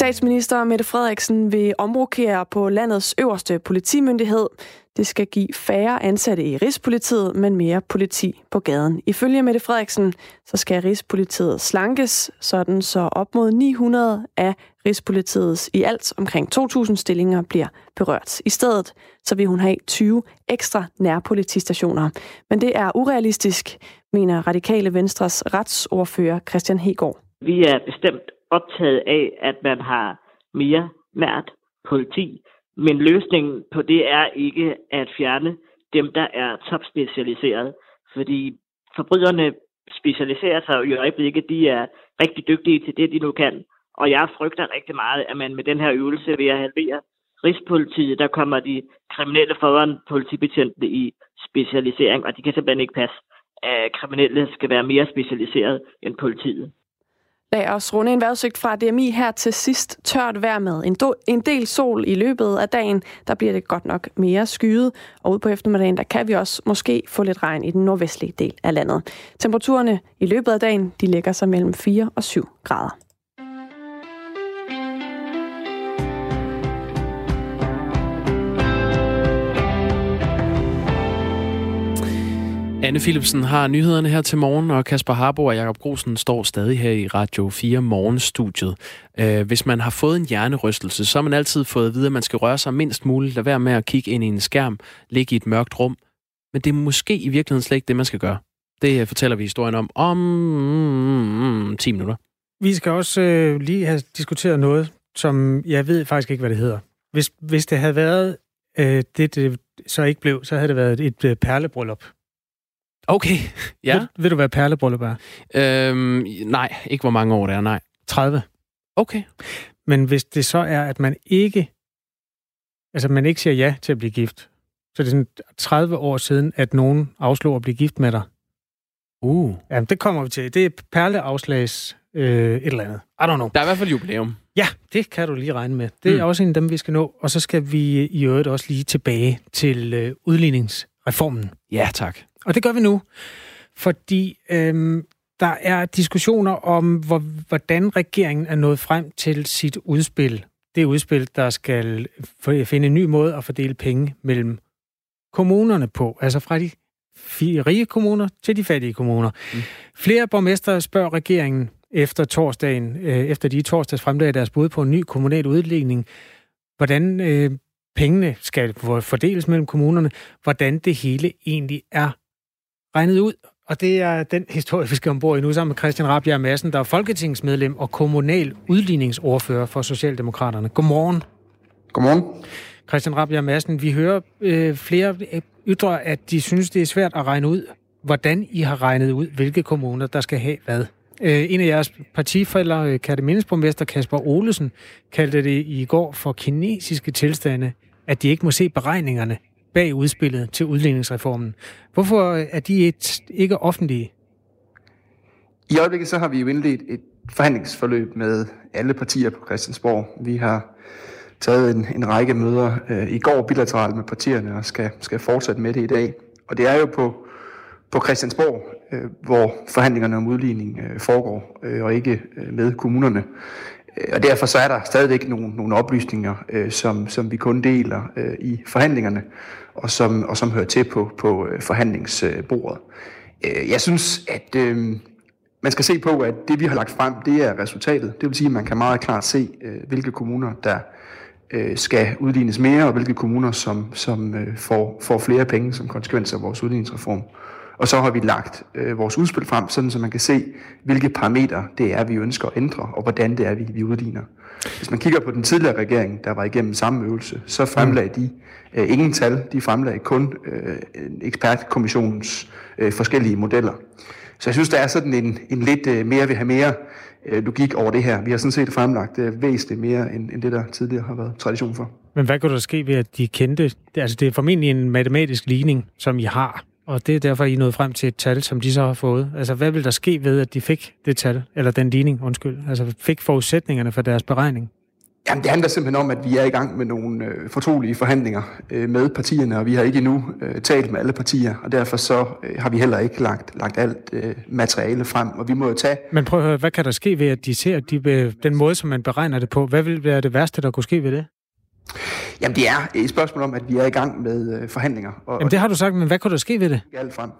Statsminister Mette Frederiksen vil omrokere på landets øverste politimyndighed. Det skal give færre ansatte i Rigspolitiet, men mere politi på gaden. Ifølge Mette Frederiksen, så skal Rigspolitiet slankes, sådan så op mod 900 af Rigspolitiets i alt omkring 2.000 stillinger bliver berørt. I stedet så vil hun have 20 ekstra nærpolitistationer. Men det er urealistisk, mener Radikale Venstres retsordfører Christian Hegård. Vi er bestemt optaget af, at man har mere nært politi. Men løsningen på det er ikke at fjerne dem, der er topspecialiseret. Fordi forbryderne specialiserer sig i øjeblikket. De er rigtig dygtige til det, de nu kan. Og jeg frygter rigtig meget, at man med den her øvelse ved at halvere Rigspolitiet, der kommer de kriminelle foran politibetjentene i specialisering, og de kan simpelthen ikke passe, at kriminelle skal være mere specialiseret end politiet. Lad os runde en vejrudsigt fra DMI her til sidst. Tørt vejr med en, do, en del sol i løbet af dagen. Der bliver det godt nok mere skyet. Og ud på eftermiddagen, der kan vi også måske få lidt regn i den nordvestlige del af landet. Temperaturerne i løbet af dagen, de ligger sig mellem 4 og 7 grader. Anne Philipsen har nyhederne her til morgen, og Kasper Harbo og Jakob Grosen står stadig her i Radio 4 morgenstudiet. Uh, hvis man har fået en hjernerystelse, så har man altid fået at vide, at man skal røre sig mindst muligt, lade være med at kigge ind i en skærm, ligge i et mørkt rum. Men det er måske i virkeligheden slet ikke det, man skal gøre. Det fortæller vi historien om om mm, 10 minutter. Vi skal også øh, lige have diskuteret noget, som jeg ved faktisk ikke, hvad det hedder. Hvis, hvis det havde været øh, det, det så ikke blev, så havde det været et, et øh, perlebryllup. Okay, ja. Ved, ved du, hvad perlebryllup er? Øhm, nej, ikke hvor mange år det er, nej. 30. Okay. Men hvis det så er, at man ikke, altså man ikke siger ja til at blive gift, så det er sådan 30 år siden, at nogen afslår at blive gift med dig. Uh. Jamen, det kommer vi til. Det er perleafslags øh, et eller andet. I don't know. Der er i hvert fald jubilæum. Ja, det kan du lige regne med. Det er mm. også en af dem, vi skal nå. Og så skal vi i øvrigt også lige tilbage til øh, udligningsreformen. Ja, tak. Og det gør vi nu, fordi øhm, der er diskussioner om, hvor, hvordan regeringen er nået frem til sit udspil. Det udspil, der skal finde en ny måde at fordele penge mellem kommunerne på. Altså fra de rige kommuner til de fattige kommuner. Mm. Flere borgmester spørger regeringen efter torsdagen, øh, efter de torsdags fremlagde deres bud på en ny kommunal udligning, hvordan øh, pengene skal fordeles mellem kommunerne, hvordan det hele egentlig er regnet ud. Og det er den historie, vi skal ombord i nu sammen med Christian Rabjerg Madsen, der er folketingsmedlem og kommunal udligningsordfører for Socialdemokraterne. Godmorgen. Godmorgen. Christian Rabjerg Madsen, vi hører øh, flere ytre, at de synes, det er svært at regne ud, hvordan I har regnet ud, hvilke kommuner, der skal have hvad. Øh, en af jeres partifælder, øh, Kattemindes Kasper Olesen, kaldte det i går for kinesiske tilstande, at de ikke må se beregningerne bag udspillet til udligningsreformen. Hvorfor er de et, ikke offentlige? I øjeblikket så har vi jo indledt et forhandlingsforløb med alle partier på Christiansborg. Vi har taget en, en række møder øh, i går bilateralt med partierne og skal, skal fortsætte med det i dag. Og det er jo på, på Christiansborg, øh, hvor forhandlingerne om udligning øh, foregår, øh, og ikke øh, med kommunerne. Øh, og derfor så er der stadigvæk nogle, nogle oplysninger, øh, som, som vi kun deler øh, i forhandlingerne, og som, og som hører til på, på øh, forhandlingsbordet. Øh, jeg synes, at øh, man skal se på, at det vi har lagt frem, det er resultatet. Det vil sige, at man kan meget klart se, øh, hvilke kommuner, der øh, skal udlignes mere, og hvilke kommuner, som, som øh, får, får flere penge som konsekvens af vores udligningsreform. Og så har vi lagt øh, vores udspil frem, sådan så man kan se, hvilke parametre det er, vi ønsker at ændre, og hvordan det er, vi, vi udligner. Hvis man kigger på den tidligere regering, der var igennem samme øvelse, så fremlagde de øh, ingen tal. De fremlagde kun øh, ekspertkommissionens øh, forskellige modeller. Så jeg synes, der er sådan en, en lidt øh, mere vil have mere øh, logik over det her. Vi har sådan set fremlagt øh, væsentligt mere, end, end det, der tidligere har været tradition for. Men hvad kunne der ske ved, at de kendte... Altså, det er formentlig en matematisk ligning, som I har, og det er derfor, I nåede frem til et tal, som de så har fået. Altså, hvad vil der ske ved, at de fik det tal, eller den ligning, undskyld, altså fik forudsætningerne for deres beregning? Jamen, det handler simpelthen om, at vi er i gang med nogle øh, fortrolige forhandlinger øh, med partierne, og vi har ikke endnu øh, talt med alle partier, og derfor så øh, har vi heller ikke lagt, lagt alt øh, materiale frem, og vi må jo tage... Men prøv at høre, hvad kan der ske ved, at de ser de, den måde, som man beregner det på? Hvad vil være det værste, der kunne ske ved det? Jamen, det er et spørgsmål om, at vi er i gang med øh, forhandlinger. Og, Jamen, det har du sagt, men hvad kunne der ske ved det? Alt frem.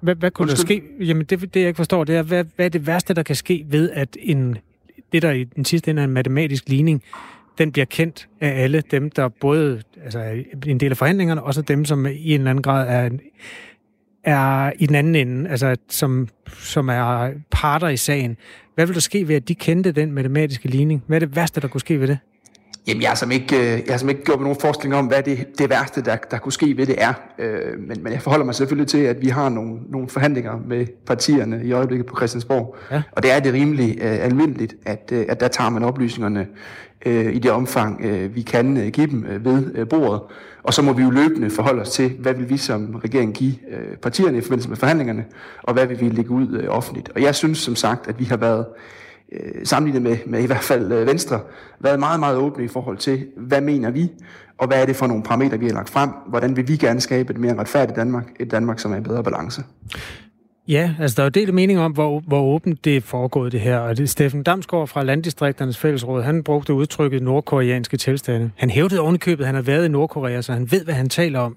Hvad, hvad kunne Undskyld. der ske? Jamen, det, det jeg ikke forstår, det er, hvad, hvad er det værste, der kan ske ved, at en det, der i den sidste ende er en matematisk ligning, den bliver kendt af alle dem, der både altså, er en del af forhandlingerne, og så dem, som i en eller anden grad er, er i den anden ende, altså som, som er parter i sagen. Hvad vil der ske ved, at de kendte den matematiske ligning? Hvad er det værste, der kunne ske ved det? Jamen, jeg har som ikke, øh, jeg har som ikke gjort nogen forskning om, hvad det, det værste, der, der kunne ske ved det er. Øh, men, men jeg forholder mig selvfølgelig til, at vi har nogle, nogle forhandlinger med partierne i øjeblikket på Christiansborg. Ja. Og det er det rimelig uh, almindeligt, at, at der tager man oplysningerne uh, i det omfang, vi kan give dem ved bordet. Og så må vi jo løbende forholde os til, hvad vil vi som regering give partierne i forbindelse med forhandlingerne, og hvad vil vi lægge ud offentligt. Og jeg synes som sagt, at vi har været øh, sammenlignet med, med i hvert fald øh, Venstre, været meget, meget åbne i forhold til, hvad mener vi, og hvad er det for nogle parametre, vi har lagt frem? Hvordan vil vi gerne skabe et mere retfærdigt Danmark, et Danmark, som er i bedre balance? Ja, altså der er jo delt mening om, hvor, hvor åbent det er foregået det her. Og det, Steffen Damsgaard fra Landdistrikternes Fællesråd, han brugte udtrykket nordkoreanske tilstande. Han hævdede ovenikøbet, at han har været i Nordkorea, så han ved, hvad han taler om.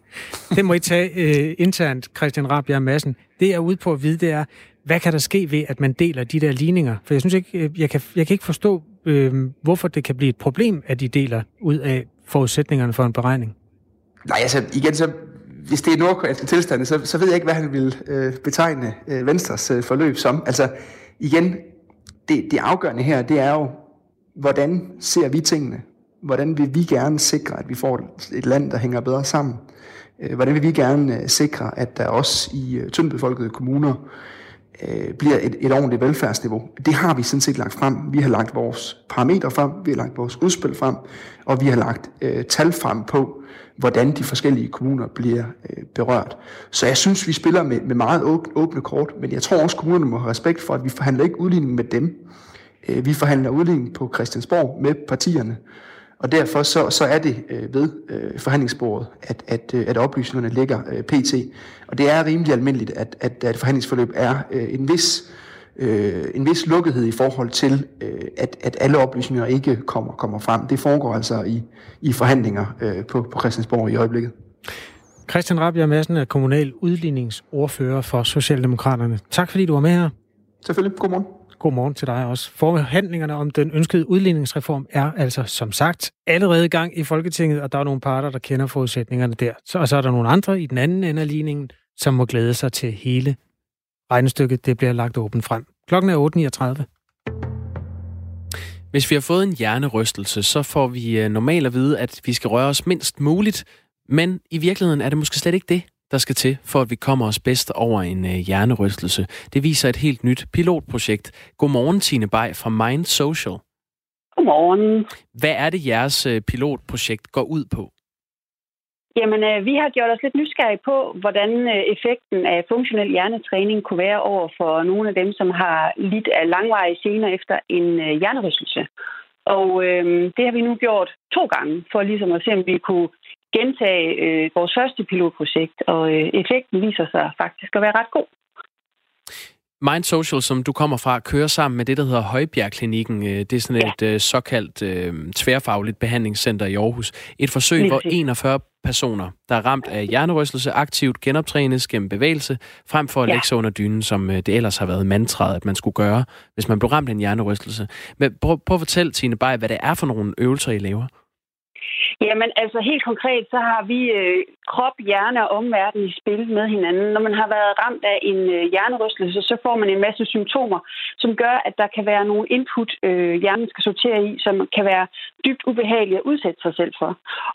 Det må I tage øh, internt, Christian Rabjerg Madsen. Det er ude på at vide, det er, hvad kan der ske ved, at man deler de der ligninger? For jeg synes ikke, øh, jeg kan, jeg kan ikke forstå, øh, hvorfor det kan blive et problem, at de deler ud af forudsætningerne for en beregning. Nej, altså igen, så hvis det er nordkoreanske altså, tilstande, så, så ved jeg ikke, hvad han vil øh, betegne øh, Venstres øh, forløb som. Altså igen, det, det afgørende her, det er jo, hvordan ser vi tingene? Hvordan vil vi gerne sikre, at vi får et land, der hænger bedre sammen? Øh, hvordan vil vi gerne øh, sikre, at der også i øh, tyndbefolkede kommuner øh, bliver et, et ordentligt velfærdsniveau. Det har vi sådan set lagt frem. Vi har lagt vores parametre frem, vi har lagt vores udspil frem, og vi har lagt øh, tal frem på, hvordan de forskellige kommuner bliver øh, berørt. Så jeg synes, vi spiller med, med meget åbne, åbne kort, men jeg tror også, kommunerne må have respekt for, at vi forhandler ikke udligning med dem. Øh, vi forhandler udligning på Christiansborg med partierne. Og derfor så, så er det øh, ved øh, forhandlingsbordet, at, at, øh, at oplysningerne ligger øh, pt. Og det er rimelig almindeligt, at, at, at forhandlingsforløb er øh, en vis øh, en vis lukkethed i forhold til, øh, at, at alle oplysninger ikke kommer, kommer frem. Det foregår altså i, i forhandlinger øh, på, på Christiansborg i øjeblikket. Christian Rabia Madsen er kommunal udligningsordfører for Socialdemokraterne. Tak fordi du var med her. Selvfølgelig. Godmorgen. Godmorgen til dig også. Forhandlingerne om den ønskede udligningsreform er altså som sagt allerede i gang i Folketinget, og der er nogle parter, der kender forudsætningerne der. Så, og så er der nogle andre i den anden ende af ligningen, som må glæde sig til hele regnestykket. Det bliver lagt åbent frem. Klokken er 8.39. Hvis vi har fået en hjernerystelse, så får vi øh, normalt at vide, at vi skal røre os mindst muligt, men i virkeligheden er det måske slet ikke det, der skal til, for at vi kommer os bedst over en øh, hjernerystelse. Det viser et helt nyt pilotprojekt. Godmorgen, Tine Bay fra Mind Social. Godmorgen. Hvad er det, jeres øh, pilotprojekt går ud på? Jamen, øh, vi har gjort os lidt nysgerrige på, hvordan øh, effekten af funktionel hjernetræning kunne være over for nogle af dem, som har lidt af langvarige scener efter en øh, hjernerystelse. Og øh, det har vi nu gjort to gange, for ligesom at se, om vi kunne gentage øh, vores første pilotprojekt, og øh, effekten viser sig faktisk at være ret god. Mind Social, som du kommer fra, kører sammen med det, der hedder Højbjergklinikken. Øh, det er sådan et. Øh, såkaldt øh, tværfagligt behandlingscenter i Aarhus. Et forsøg, Lige hvor 41 personer, der er ramt af hjernerystelse, aktivt genoptrænes gennem bevægelse, frem for at ja. lægge sig under dynen, som øh, det ellers har været mantraet, at man skulle gøre, hvis man blev ramt af en hjernerystelse. Men prøv, prøv at fortælle, Tine Bay, hvad det er for nogle øvelser, I laver. Jamen altså helt konkret, så har vi øh, krop, hjerne og omverden i spil med hinanden. Når man har været ramt af en øh, hjernerystelse, så får man en masse symptomer, som gør, at der kan være nogle input, øh, hjernen skal sortere i, som kan være dybt ubehagelige at udsætte sig selv for.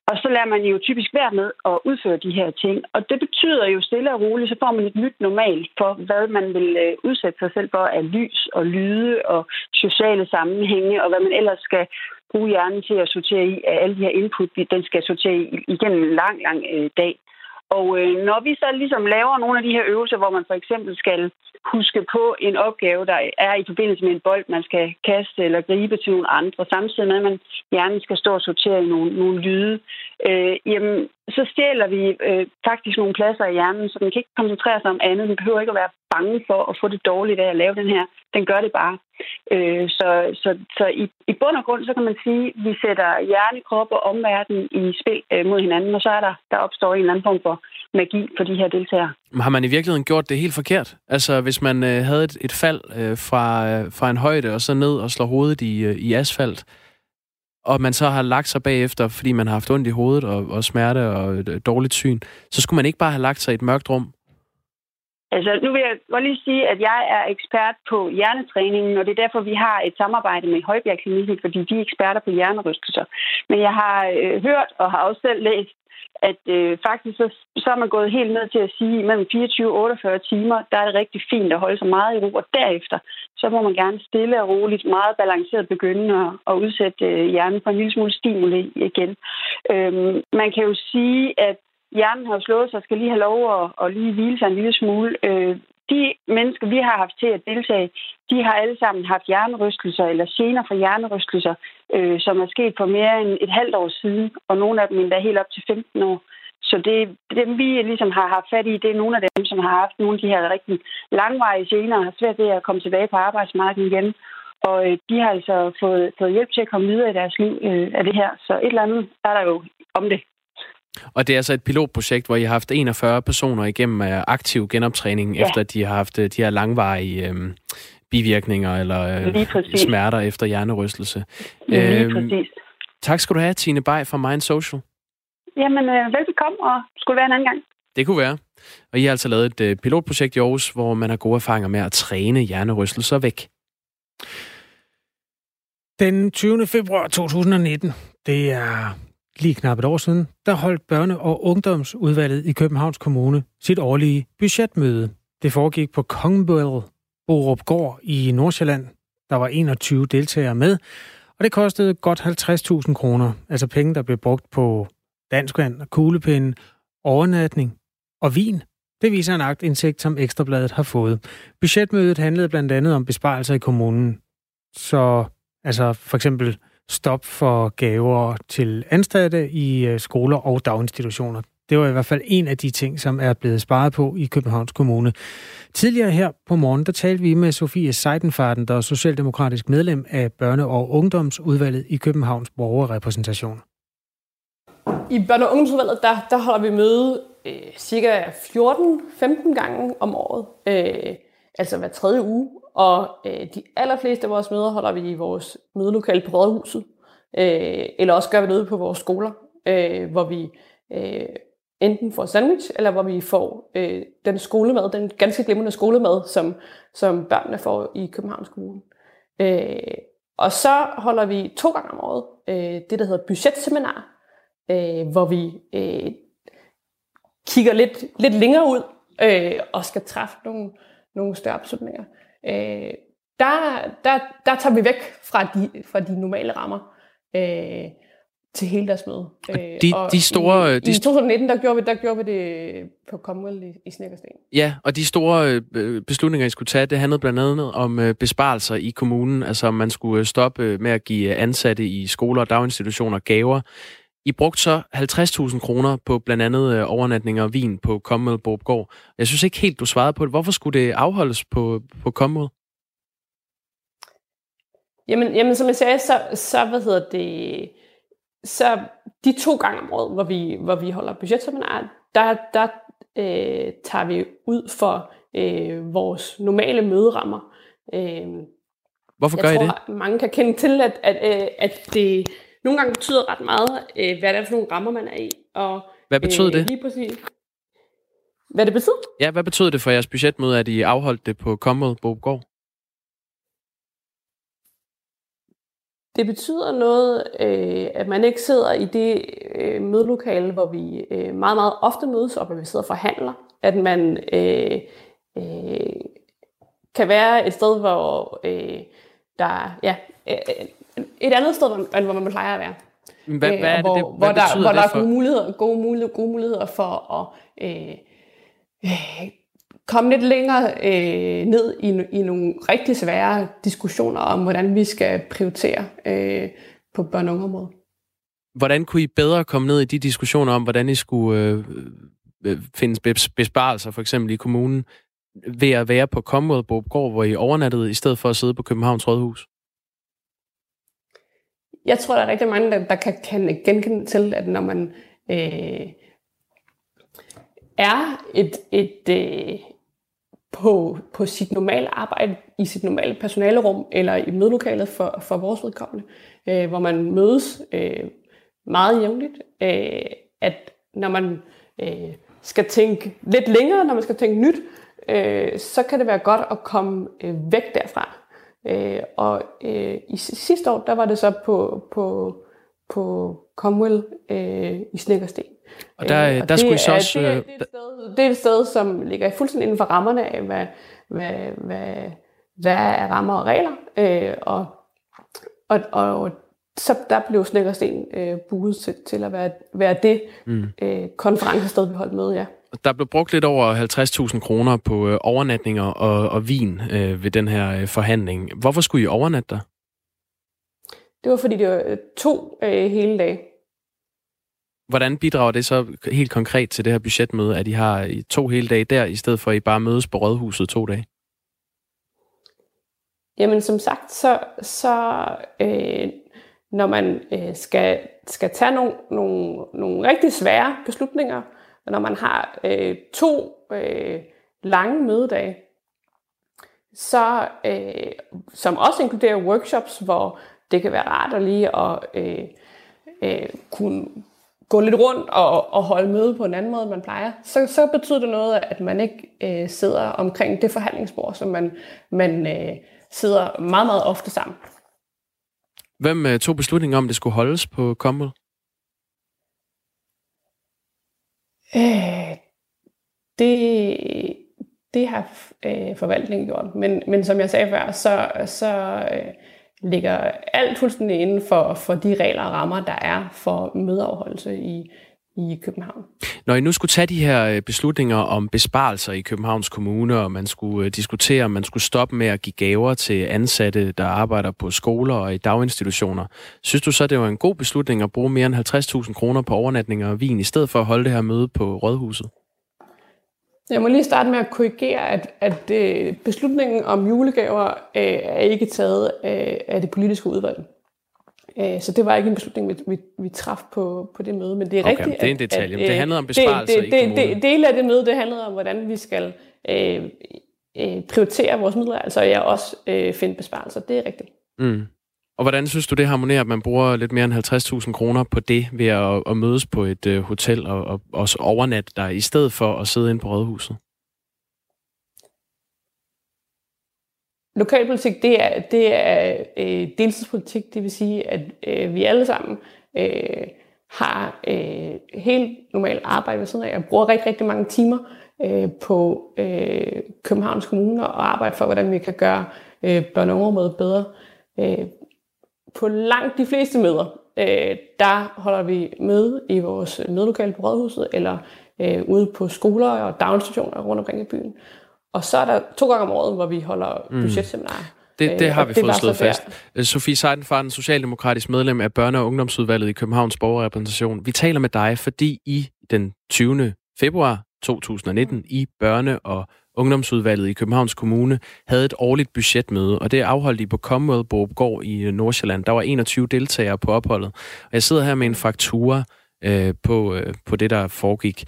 Og så lærer man jo typisk være med at udføre de her ting. Og det betyder jo stille og roligt, så får man et nyt normalt for, hvad man vil øh, udsætte sig selv for af lys og lyde og sociale sammenhænge, og hvad man ellers skal bruge hjernen til at sortere i at alle de her input, den skal sortere i igennem en lang, lang øh, dag. Og øh, når vi så ligesom laver nogle af de her øvelser, hvor man for eksempel skal huske på en opgave, der er i forbindelse med en bold, man skal kaste eller gribe til nogle andre, samtidig med, at man hjernen skal stå og sortere i nogle, nogle lyde, øh, jamen, så stjæler vi øh, faktisk nogle pladser i hjernen, så den kan ikke koncentrere sig om andet. Den behøver ikke at være bange for at få det dårligt af at lave den her. Den gør det bare. Øh, så så, så i, i bund og grund, så kan man sige, at vi sætter hjerne, krop og omverden i spil øh, mod hinanden, og så er der, der opstår en eller anden form for magi for de her deltagere. Har man i virkeligheden gjort det helt forkert? Altså, hvis man øh, havde et, et fald øh, fra, øh, fra en højde, og så ned og slår hovedet i, øh, i asfalt, og man så har lagt sig bagefter, fordi man har haft ondt i hovedet og, og smerte og et dårligt syn, så skulle man ikke bare have lagt sig i et mørkt rum Altså, nu vil jeg godt lige sige, at jeg er ekspert på hjernetræningen, og det er derfor, vi har et samarbejde med Højbjerg Klinikken, fordi de er eksperter på hjernerystelser. Men jeg har øh, hørt og har også selv læst, at øh, faktisk så, så er man gået helt ned til at sige, at mellem 24 og 48 timer, der er det rigtig fint at holde sig meget i ro, og derefter, så må man gerne stille og roligt, meget balanceret begynde at, at udsætte øh, hjernen for en lille smule stimuli igen. Øhm, man kan jo sige, at hjernen har slået sig, skal lige have lov at, at lige hvile sig en lille smule. Øh, de mennesker, vi har haft til at deltage, de har alle sammen haft hjernerystelser eller gener fra hjernerystelser, øh, som er sket for mere end et halvt år siden, og nogle af dem endda helt op til 15 år. Så det, dem, vi ligesom har haft fat i, det er nogle af dem, som har haft nogle af de her rigtig langvarige gener, og har svært ved at komme tilbage på arbejdsmarkedet igen. Og øh, de har altså fået, fået hjælp til at komme videre i deres liv øh, af det her. Så et eller andet er der jo om det. Og det er altså et pilotprojekt, hvor I har haft 41 personer igennem øh, aktiv genoptræning, ja. efter de har haft øh, de her langvarige øh, bivirkninger eller øh, smerter efter hjernerystelse. Lige øhm, præcis. Tak skal du have, Tine Bay fra Mind Social. Jamen, øh, velbekomme, og skulle være en anden gang. Det kunne være. Og I har altså lavet et øh, pilotprojekt i Aarhus, hvor man har gode erfaringer med at træne hjernerystelser væk. Den 20. februar 2019, det er lige knap et år siden, der holdt børne- og ungdomsudvalget i Københavns Kommune sit årlige budgetmøde. Det foregik på Kongebøl Borup Gård i Nordsjælland. Der var 21 deltagere med, og det kostede godt 50.000 kroner, altså penge, der blev brugt på danskvand og kuglepinde, overnatning og vin. Det viser en aktindsigt, som Ekstrabladet har fået. Budgetmødet handlede blandt andet om besparelser i kommunen. Så altså for eksempel stop for gaver til ansatte i øh, skoler og daginstitutioner. Det var i hvert fald en af de ting, som er blevet sparet på i Københavns Kommune. Tidligere her på morgen, der talte vi med Sofie Seidenfarten, der er socialdemokratisk medlem af Børne- og Ungdomsudvalget i Københavns Borgerrepræsentation. I Børne- og Ungdomsudvalget, der, der holder vi møde øh, cirka 14-15 gange om året. Øh, altså hver tredje uge. Og øh, de allerfleste af vores møder holder vi i vores mødelokale på Rådhuset. Øh, eller også gør vi noget på vores skoler, øh, hvor vi øh, enten får sandwich, eller hvor vi får øh, den skolemad, den ganske glimrende skolemad, som, som børnene får i Københavns Kommune. Øh, og så holder vi to gange om året øh, det, der hedder budgetseminar, øh, hvor vi øh, kigger lidt, lidt længere ud øh, og skal træffe nogle, nogle større beslutninger. Øh, der, der, der tager vi væk fra de, fra de normale rammer. Øh, til hele deres møde. Og de, og de store... I, de I 2019, der gjorde, vi, der gjorde vi det på Commonwealth i, i Snækkersten. Ja, og de store øh, beslutninger, I skulle tage, det handlede blandt andet om øh, besparelser i kommunen. Altså, om man skulle stoppe med at give ansatte i skoler og daginstitutioner gaver. I brugte så 50.000 kroner på blandt andet øh, overnatninger og vin på Commonwealth Borgård. Jeg synes ikke helt, du svarede på det. Hvorfor skulle det afholdes på, på Commonwealth? Jamen, jamen, som jeg sagde, så, så hvad hedder det så de to gange om året, hvor vi, hvor vi holder budgetseminar, der, der øh, tager vi ud for øh, vores normale møderammer. Øh, Hvorfor gør jeg I tror, det? mange kan kende til, at, at, øh, at det nogle gange betyder ret meget, øh, hvad det er for nogle rammer, man er i. Og, hvad betød øh, det? Lige præcis. Hvad det betød? Ja, hvad betød det for jeres budgetmøde, at I afholdt det på Commonwealth Bobgård? Det betyder noget, øh, at man ikke sidder i det øh, mødelokale, hvor vi øh, meget, meget ofte mødes, og hvor vi sidder og forhandler. At man øh, øh, kan være et sted, hvor øh, der ja, øh, et andet sted, end hvor man plejer at være. Hvad, hvad er det, hvor, det, hvad hvor der, hvor der er gode muligheder, gode, muligheder, gode muligheder for at øh, øh, komme lidt længere øh, ned i, i nogle rigtig svære diskussioner om, hvordan vi skal prioritere øh, på børne- og ungeområdet. Hvordan kunne I bedre komme ned i de diskussioner om, hvordan I skulle øh, øh finde besparelser, for eksempel i kommunen, ved at være på Commonwealth Gård, hvor I overnattede, i stedet for at sidde på Københavns Rådhus? Jeg tror, der er rigtig mange, der, der kan, kan genkende til, at når man øh, er et, et, øh, på, på sit normale arbejde, i sit normale personalerum eller i mødelokalet for, for vores vedkommende, øh, hvor man mødes øh, meget jævnligt, øh, at når man øh, skal tænke lidt længere, når man skal tænke nyt, øh, så kan det være godt at komme øh, væk derfra. Øh, og øh, i sidste år, der var det så på, på, på Comwell øh, i Snækkersten. Og der, øh, og der skulle I så også... Det er, det, er et sted, det er et sted, som ligger fuldstændig inden for rammerne af, hvad, hvad, hvad, hvad er rammer og regler. Øh, og, og, og så der blev Snækkersten øh, buet til, til at være, være det mm. øh, konferencested, vi holdt med, ja. Der blev brugt lidt over 50.000 kroner på øh, overnatninger og, og vin øh, ved den her øh, forhandling. Hvorfor skulle I overnatte der? Det var, fordi det var to øh, hele dage. Hvordan bidrager det så helt konkret til det her budgetmøde, at I har to hele dage der, i stedet for at I bare mødes på Rådhuset to dage? Jamen som sagt, så, så øh, når man øh, skal, skal tage nogle, nogle, nogle rigtig svære beslutninger, når man har øh, to øh, lange mødedage, så, øh, som også inkluderer workshops, hvor det kan være rart at lige at øh, øh, kunne gå lidt rundt og, og holde møde på en anden måde, end man plejer, så, så betyder det noget, at man ikke øh, sidder omkring det forhandlingsbord, som man, man øh, sidder meget, meget ofte sammen. Hvem øh, tog beslutningen om, det skulle holdes på Commonwealth? Øh, det, det har øh, forvaltningen gjort. Men, men som jeg sagde før, så, så øh, ligger alt fuldstændig inden for, for de regler og rammer, der er for mødeafholdelse i, i København. Når I nu skulle tage de her øh, beslutninger om besparelser i Københavns Kommune, og man skulle øh, diskutere, om man skulle stoppe med at give gaver til ansatte, der arbejder på skoler og i daginstitutioner, synes du så, det var en god beslutning at bruge mere end 50.000 kroner på overnatninger og vin, i stedet for at holde det her møde på Rådhuset? Jeg må lige starte med at korrigere, at, at øh, beslutningen om julegaver øh, er ikke taget af, af det politiske udvalg. Øh, så det var ikke en beslutning, vi, vi, vi traf på, på det møde. Men det er okay, rigtigt, det er en detalje. At, at, det handlede om besparelser det, det, i kommunen. Det, del af det møde, det handlede om, hvordan vi skal øh, øh, prioritere vores midler, altså jeg også øh, finde besparelser. Det er rigtigt. Mm. Og hvordan synes du, det harmonerer, at man bruger lidt mere end 50.000 kroner på det, ved at, at mødes på et uh, hotel og, og også overnatte der, i stedet for at sidde inde på rådhuset? Lokalpolitik, det er, det er øh, deltidspolitik, det vil sige, at øh, vi alle sammen øh, har øh, helt normalt arbejde ved siden af. Jeg bruger rigtig, rigtig mange timer øh, på øh, Københavns Kommune og arbejde for, hvordan vi kan gøre øh, børn og bedre. Øh, på langt de fleste møder, øh, der holder vi møde i vores mødelokale på Rådhuset, eller øh, ude på skoler og daginstitutioner rundt omkring i byen. Og så er der to gange om året, hvor vi holder mm. budgetseminarer. Det, det har vi fået slået fast. Øh, Sofie Seidenfarten, socialdemokratisk medlem af Børne- og Ungdomsudvalget i Københavns Borgerrepræsentation. Vi taler med dig, fordi i den 20. februar 2019 i Børne- og Ungdomsudvalget i Københavns Kommune havde et årligt budgetmøde, og det afholdt de på Commonwealth Gård i øh, Nordsjælland. Der var 21 deltagere på opholdet, og jeg sidder her med en faktura øh, på, øh, på det, der foregik.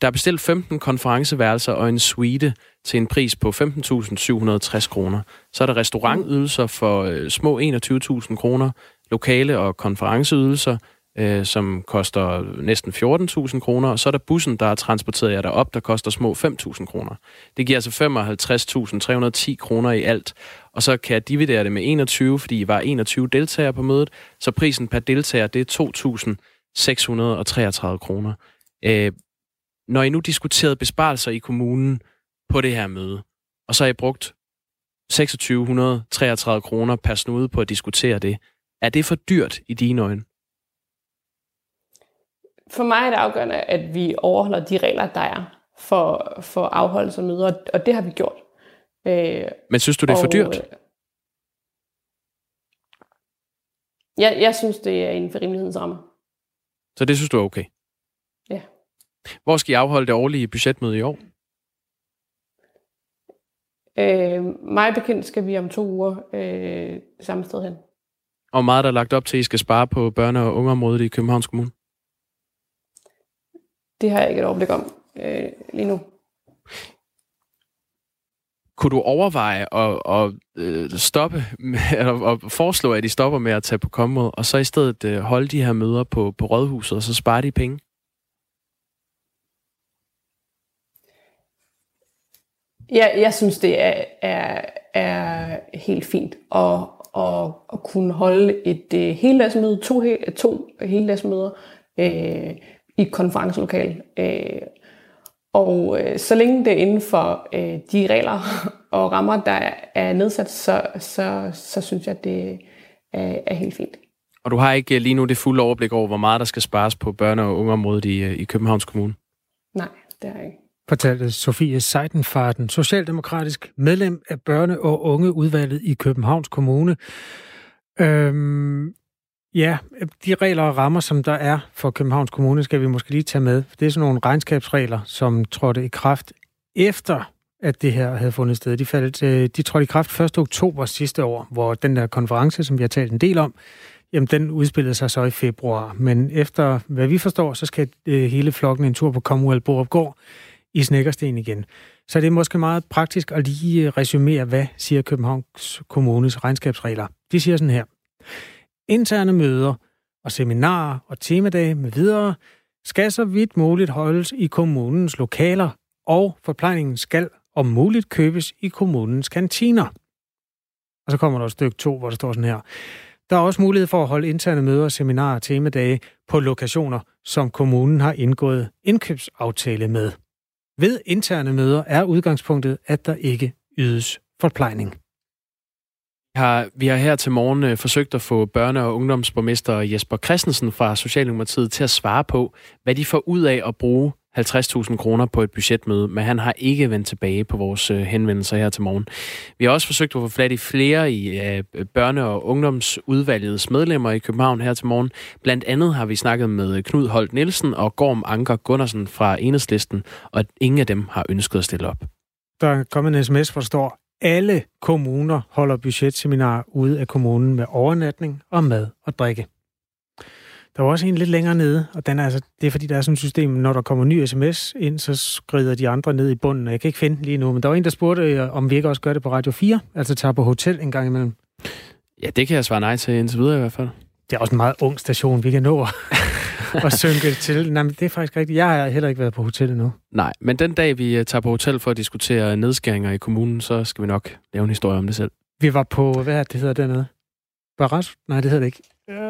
Der er bestilt 15 konferenceværelser og en suite til en pris på 15.760 kroner. Så er der restaurantydelser for øh, små 21.000 kroner, lokale og konferenceydelser, øh, som koster næsten 14.000 kroner, og så er der bussen, der er transporteret jer derop, der koster små 5.000 kroner. Det giver altså 55.310 kroner i alt, og så kan jeg dividere det med 21, fordi I var 21 deltagere på mødet, så prisen per deltager, det er 2.633 kroner. Øh, når I nu diskuterede besparelser i kommunen på det her møde, og så har I brugt 2633 kroner per snude på at diskutere det, er det for dyrt i dine øjne? For mig er det afgørende, at vi overholder de regler, der er for, for afholdelse af møder, og det har vi gjort. Øh, Men synes du, det er og, for dyrt? Ja, jeg synes, det er inden for rimelighedens rammer. Så det synes du er okay? Ja. Hvor skal I afholde det årlige budgetmøde i år? Øh, mig bekendt skal vi om to uger øh, samme sted hen. Og meget der er lagt op til, at I skal spare på børne- og ungeområdet i Københavns Kommune? Det har jeg ikke et overblik om øh, lige nu. Kunne du overveje at, at, øh, stoppe, eller at foreslå, at I stopper med at tage på kommod, og så i stedet øh, holde de her møder på, på Rådhuset, og så spare de penge? Ja, jeg synes, det er, er, er helt fint at, at, at kunne holde et uh, heldagsmøde, to, to heldagsmøder øh, i et konferencelokal. Øh, og øh, så længe det er inden for øh, de regler og rammer, der er nedsat, så, så, så synes jeg, at det er, er helt fint. Og du har ikke øh, lige nu det fulde overblik over, hvor meget der skal spares på børne- og ungeområdet i, i Københavns Kommune? Nej, det har jeg ikke fortalte Sofie Seidenfarten, socialdemokratisk medlem af børne- og ungeudvalget i Københavns Kommune. Øhm, ja, de regler og rammer, som der er for Københavns Kommune, skal vi måske lige tage med. Det er sådan nogle regnskabsregler, som trådte i kraft efter at det her havde fundet sted. De, faldt, øh, de trådte i kraft 1. oktober sidste år, hvor den der konference, som vi har talt en del om, jamen den udspillede sig så i februar. Men efter hvad vi forstår, så skal øh, hele flokken en tur på Commonwealth Borup i Snækkersten igen. Så det er måske meget praktisk at lige øh, resumere, hvad siger Københavns Kommunes regnskabsregler. De siger sådan her. Interne møder og seminarer og temadage med videre skal så vidt muligt holdes i kommunens lokaler, og forplejningen skal om muligt købes i kommunens kantiner. Og så kommer der et stykke to, hvor der står sådan her. Der er også mulighed for at holde interne møder, seminarer og temadage på lokationer, som kommunen har indgået indkøbsaftale med. Ved interne møder er udgangspunktet, at der ikke ydes forplejning. Har, vi har her til morgen øh, forsøgt at få børne- og ungdomsborgmester Jesper Christensen fra Socialdemokratiet til at svare på, hvad de får ud af at bruge 50.000 kroner på et budgetmøde, men han har ikke vendt tilbage på vores øh, henvendelser her til morgen. Vi har også forsøgt at få flat i flere i øh, børne- og ungdomsudvalgets medlemmer i København her til morgen. Blandt andet har vi snakket med Knud Holt Nielsen og Gorm Anker Gundersen fra Enhedslisten, og ingen af dem har ønsket at stille op. Der er kommet en sms, hvor der står, alle kommuner holder budgetseminar ude af kommunen med overnatning og mad og drikke. Der var også en lidt længere nede, og den er altså, det er fordi, der er sådan et system, når der kommer ny sms ind, så skrider de andre ned i bunden, og jeg kan ikke finde lige nu, men der var en, der spurgte, øh, om vi ikke også gør det på Radio 4, altså tager på hotel en gang imellem. Ja, det kan jeg svare nej til indtil videre i hvert fald. Det er også en meget ung station, vi kan nå at synke til. Nej, men det er faktisk rigtigt. Jeg har heller ikke været på hotel endnu. Nej, men den dag, vi øh, tager på hotel for at diskutere nedskæringer i kommunen, så skal vi nok lave en historie om det selv. Vi var på, hvad det hedder dernede? Barras? Nej, det hedder det ikke.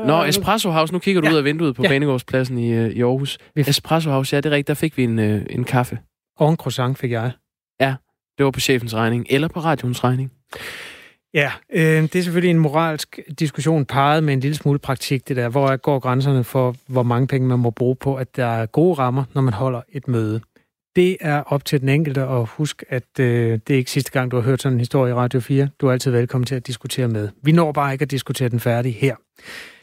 Nå, Espresso House. Nu kigger du Ja. ud af vinduet på Ja. Banegårdspladsen i, øh, i Aarhus. Espresso House, ja, det er rigtigt. Der fik vi en, øh, en kaffe. Og en croissant fik jeg. Det var på chefens regning, eller på radioens regning. Ja, øh, det er selvfølgelig en moralsk diskussion parret med en lille smule praktik, det der. Hvor går grænserne for, hvor mange penge man må bruge på, at der er gode rammer, når man holder et møde. Det er op til den enkelte, og husk, at øh, det er ikke sidste gang, du har hørt sådan en historie i Radio 4. Du er altid velkommen til at diskutere med. Vi når bare ikke at diskutere den færdig her.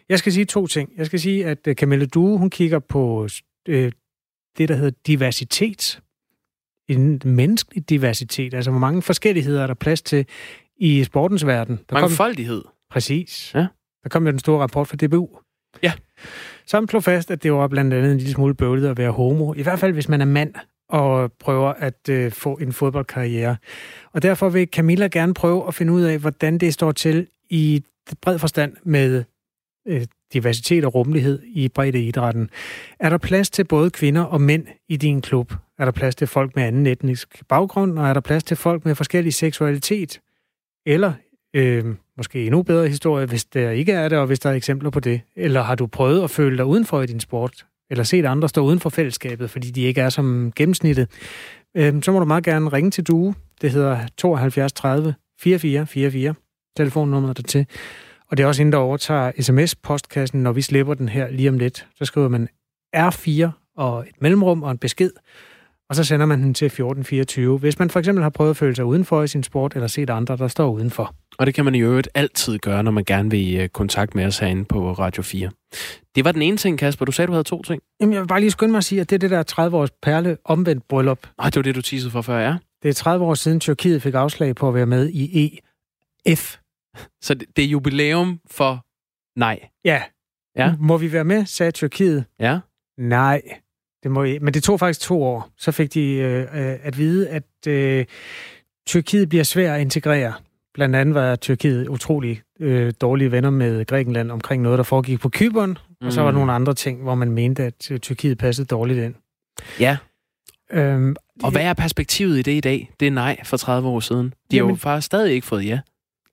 Jeg skal sige to ting. Jeg skal sige, at øh, Camilla Due, hun kigger på øh, det, der hedder diversitet. En menneskelig diversitet. Altså, hvor mange forskelligheder er der plads til i sportens verden. Der kom, Mangfoldighed. præcis. Ja. Der kom jo den store rapport fra DBU. Ja. Som slog fast, at det var blandt andet en lille smule bøvlet at være homo. I hvert fald, hvis man er mand og prøver at øh, få en fodboldkarriere. Og derfor vil Camilla gerne prøve at finde ud af, hvordan det står til i bred forstand med øh, diversitet og rummelighed i bredde idrætten. Er der plads til både kvinder og mænd i din klub? Er der plads til folk med anden etnisk baggrund? Og er der plads til folk med forskellig seksualitet? Eller øh, måske endnu bedre historie, hvis der ikke er det, og hvis der er eksempler på det. Eller har du prøvet at føle dig udenfor i din sport? Eller set andre stå uden for fællesskabet, fordi de ikke er som gennemsnittet? Øh, så må du meget gerne ringe til Due. Det hedder 72 30 44 44. Telefonnummeret der til. Og det er også inden, der overtager sms-postkassen, når vi slipper den her lige om lidt. Så skriver man R4 og et mellemrum og en besked, og så sender man den til 1424. Hvis man for eksempel har prøvet at føle sig udenfor i sin sport, eller set andre, der står udenfor. Og det kan man i øvrigt altid gøre, når man gerne vil i øh, kontakt med os herinde på Radio 4. Det var den ene ting, Kasper. Du sagde, du havde to ting. Jamen, jeg vil bare lige skynde mig at sige, at det er det der 30-års perle omvendt bryllup. Nej, det var det, du teasede for før, ja. Det er 30 år siden, Tyrkiet fik afslag på at være med i EF. Så det, det er jubilæum for nej. Ja. Ja. Må vi være med, sagde Tyrkiet. Ja. Nej, det må I. Men det tog faktisk to år. Så fik de øh, øh, at vide, at øh, Tyrkiet bliver svær at integrere. Blandt andet var Tyrkiet utrolig øh, dårlige venner med Grækenland omkring noget, der foregik på Kyberen. Mm. Og så var der Mm. nogle andre ting, hvor man mente, at øh, Tyrkiet passede dårligt ind. Ja. Øhm, Og hvad er perspektivet i det i dag? Det er nej for 30 år siden. De har jo Jamen- faktisk stadig ikke fået ja.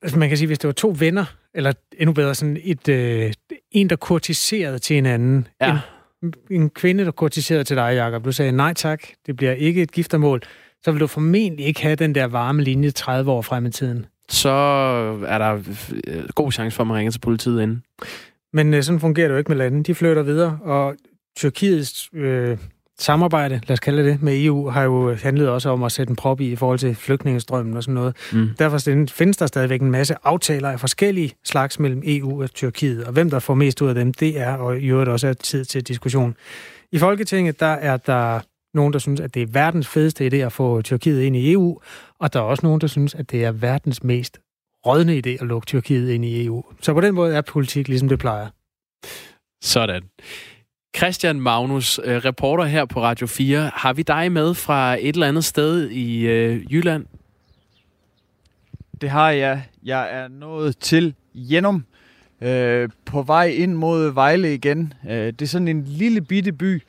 altså man kan sige, hvis det var to venner, eller endnu bedre sådan et, øh, en, der kurtiserede til hinanden. Ja. En, en kvinde, der kurtiserede til dig, Jacob. Du sagde, nej tak, det bliver ikke et giftermål. Så vil du formentlig ikke have den der varme linje 30 år frem i tiden. Så er der øh, god chance for, at man ringer til politiet inden. Men øh, sådan fungerer det jo ikke med lande. De flytter videre, og Tyrkiets øh, samarbejde, lad os kalde det, med EU, har jo handlet også om at sætte en prop i i forhold til flygtningestrømmen og sådan noget. Mm. Derfor findes der stadigvæk en masse aftaler af forskellige slags mellem EU og Tyrkiet, og hvem der får mest ud af dem, det er, og i øvrigt også er tid til diskussion. I Folketinget, der er der nogen, der synes, at det er verdens fedeste idé at få Tyrkiet ind i EU, og der er også nogen, der synes, at det er verdens mest rådne idé at lukke Tyrkiet ind i EU. Så på den måde er politik ligesom det plejer. Sådan. Christian Magnus, øh, reporter her på Radio 4. Har vi dig med fra et eller andet sted i øh, Jylland? Det har jeg. Jeg er nået til Jenum. Øh, på vej ind mod Vejle igen. Øh, det er sådan en lille bitte by,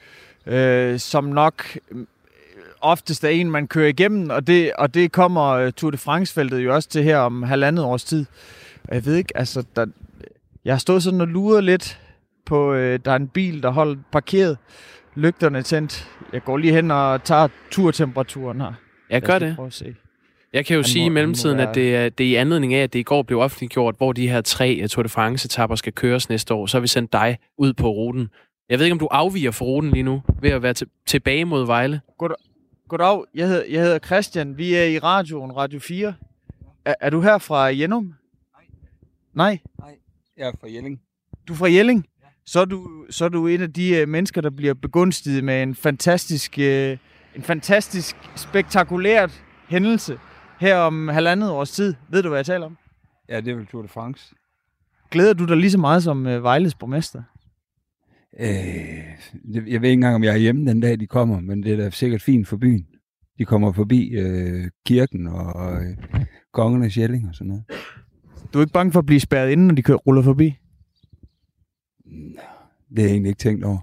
øh, som nok øh, oftest er en, man kører igennem, og det, og det kommer øh, Tour de France-feltet jo også til her om halvandet års tid. Og jeg ved ikke, altså, der, jeg har stået sådan og luret lidt på, øh, der er en bil, der holder parkeret, lygterne tændt. Jeg går lige hen og tager turtemperaturen her. Jeg gør det. Prøve at se. Jeg kan jo Han sige må- i mellemtiden, være- at det er, det er i anledning af, at det i går blev offentliggjort, hvor de her tre Tour de France-etapper skal køres næste år. Så har vi sendt dig ud på ruten. Jeg ved ikke, om du afviger for ruten lige nu, ved at være til, tilbage mod Vejle. Goddag, jeg hedder, jeg hedder Christian. Vi er i radioen, Radio 4. Er, er du her fra Jenum? Nej. Nej? Jeg er fra Jelling. Du er fra Jelling? Så er du, så er du en af de uh, mennesker, der bliver begunstiget med en fantastisk, uh, en fantastisk spektakulært hændelse her om halvandet års tid. Ved du, hvad jeg taler om? Ja, det er vel Tour de France. Glæder du dig lige så meget som uh, Vejles borgmester? Øh, jeg ved ikke engang, om jeg er hjemme den dag, de kommer, men det er da sikkert fint for byen. De kommer forbi øh, kirken og, og øh, kongernes Jelling og sådan noget. Du er ikke bange for at blive spærret inde, når de kører, ruller forbi? Det har jeg egentlig ikke tænkt over.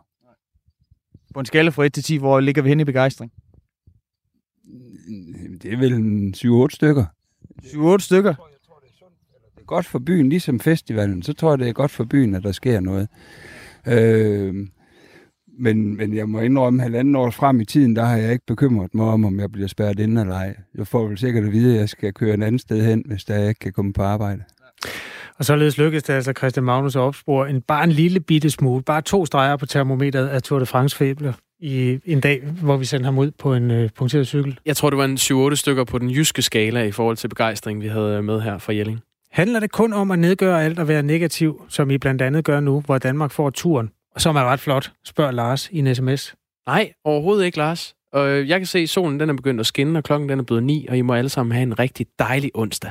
På en skala fra 1 til 10, hvor ligger vi hen i begejstring? Det er vel en 7-8 stykker. 7-8 stykker? Det godt for byen, ligesom festivalen. Så tror jeg, det er godt for byen, at der sker noget. Øh, men, men jeg må indrømme, halvanden år frem i tiden, der har jeg ikke bekymret mig om, om jeg bliver spærret inde eller ej. Jeg får vel sikkert at vide, at jeg skal køre en anden sted hen, hvis der ikke kan komme på arbejde. Og således lykkedes det altså Christian Magnus at opspore en, bare en lille bitte smule, bare to streger på termometeret af Tour de France fæbler i en dag, hvor vi sendte ham ud på en øh, punkteret cykel. Jeg tror, det var en 7-8 stykker på den jyske skala i forhold til begejstring, vi havde med her fra Jelling. Handler det kun om at nedgøre alt og være negativ, som I blandt andet gør nu, hvor Danmark får turen, som er ret flot, spørger Lars i en sms. Nej, overhovedet ikke, Lars. Og jeg kan se, at solen den er begyndt at skinne, og klokken den er blevet 9, og I må alle sammen have en rigtig dejlig onsdag.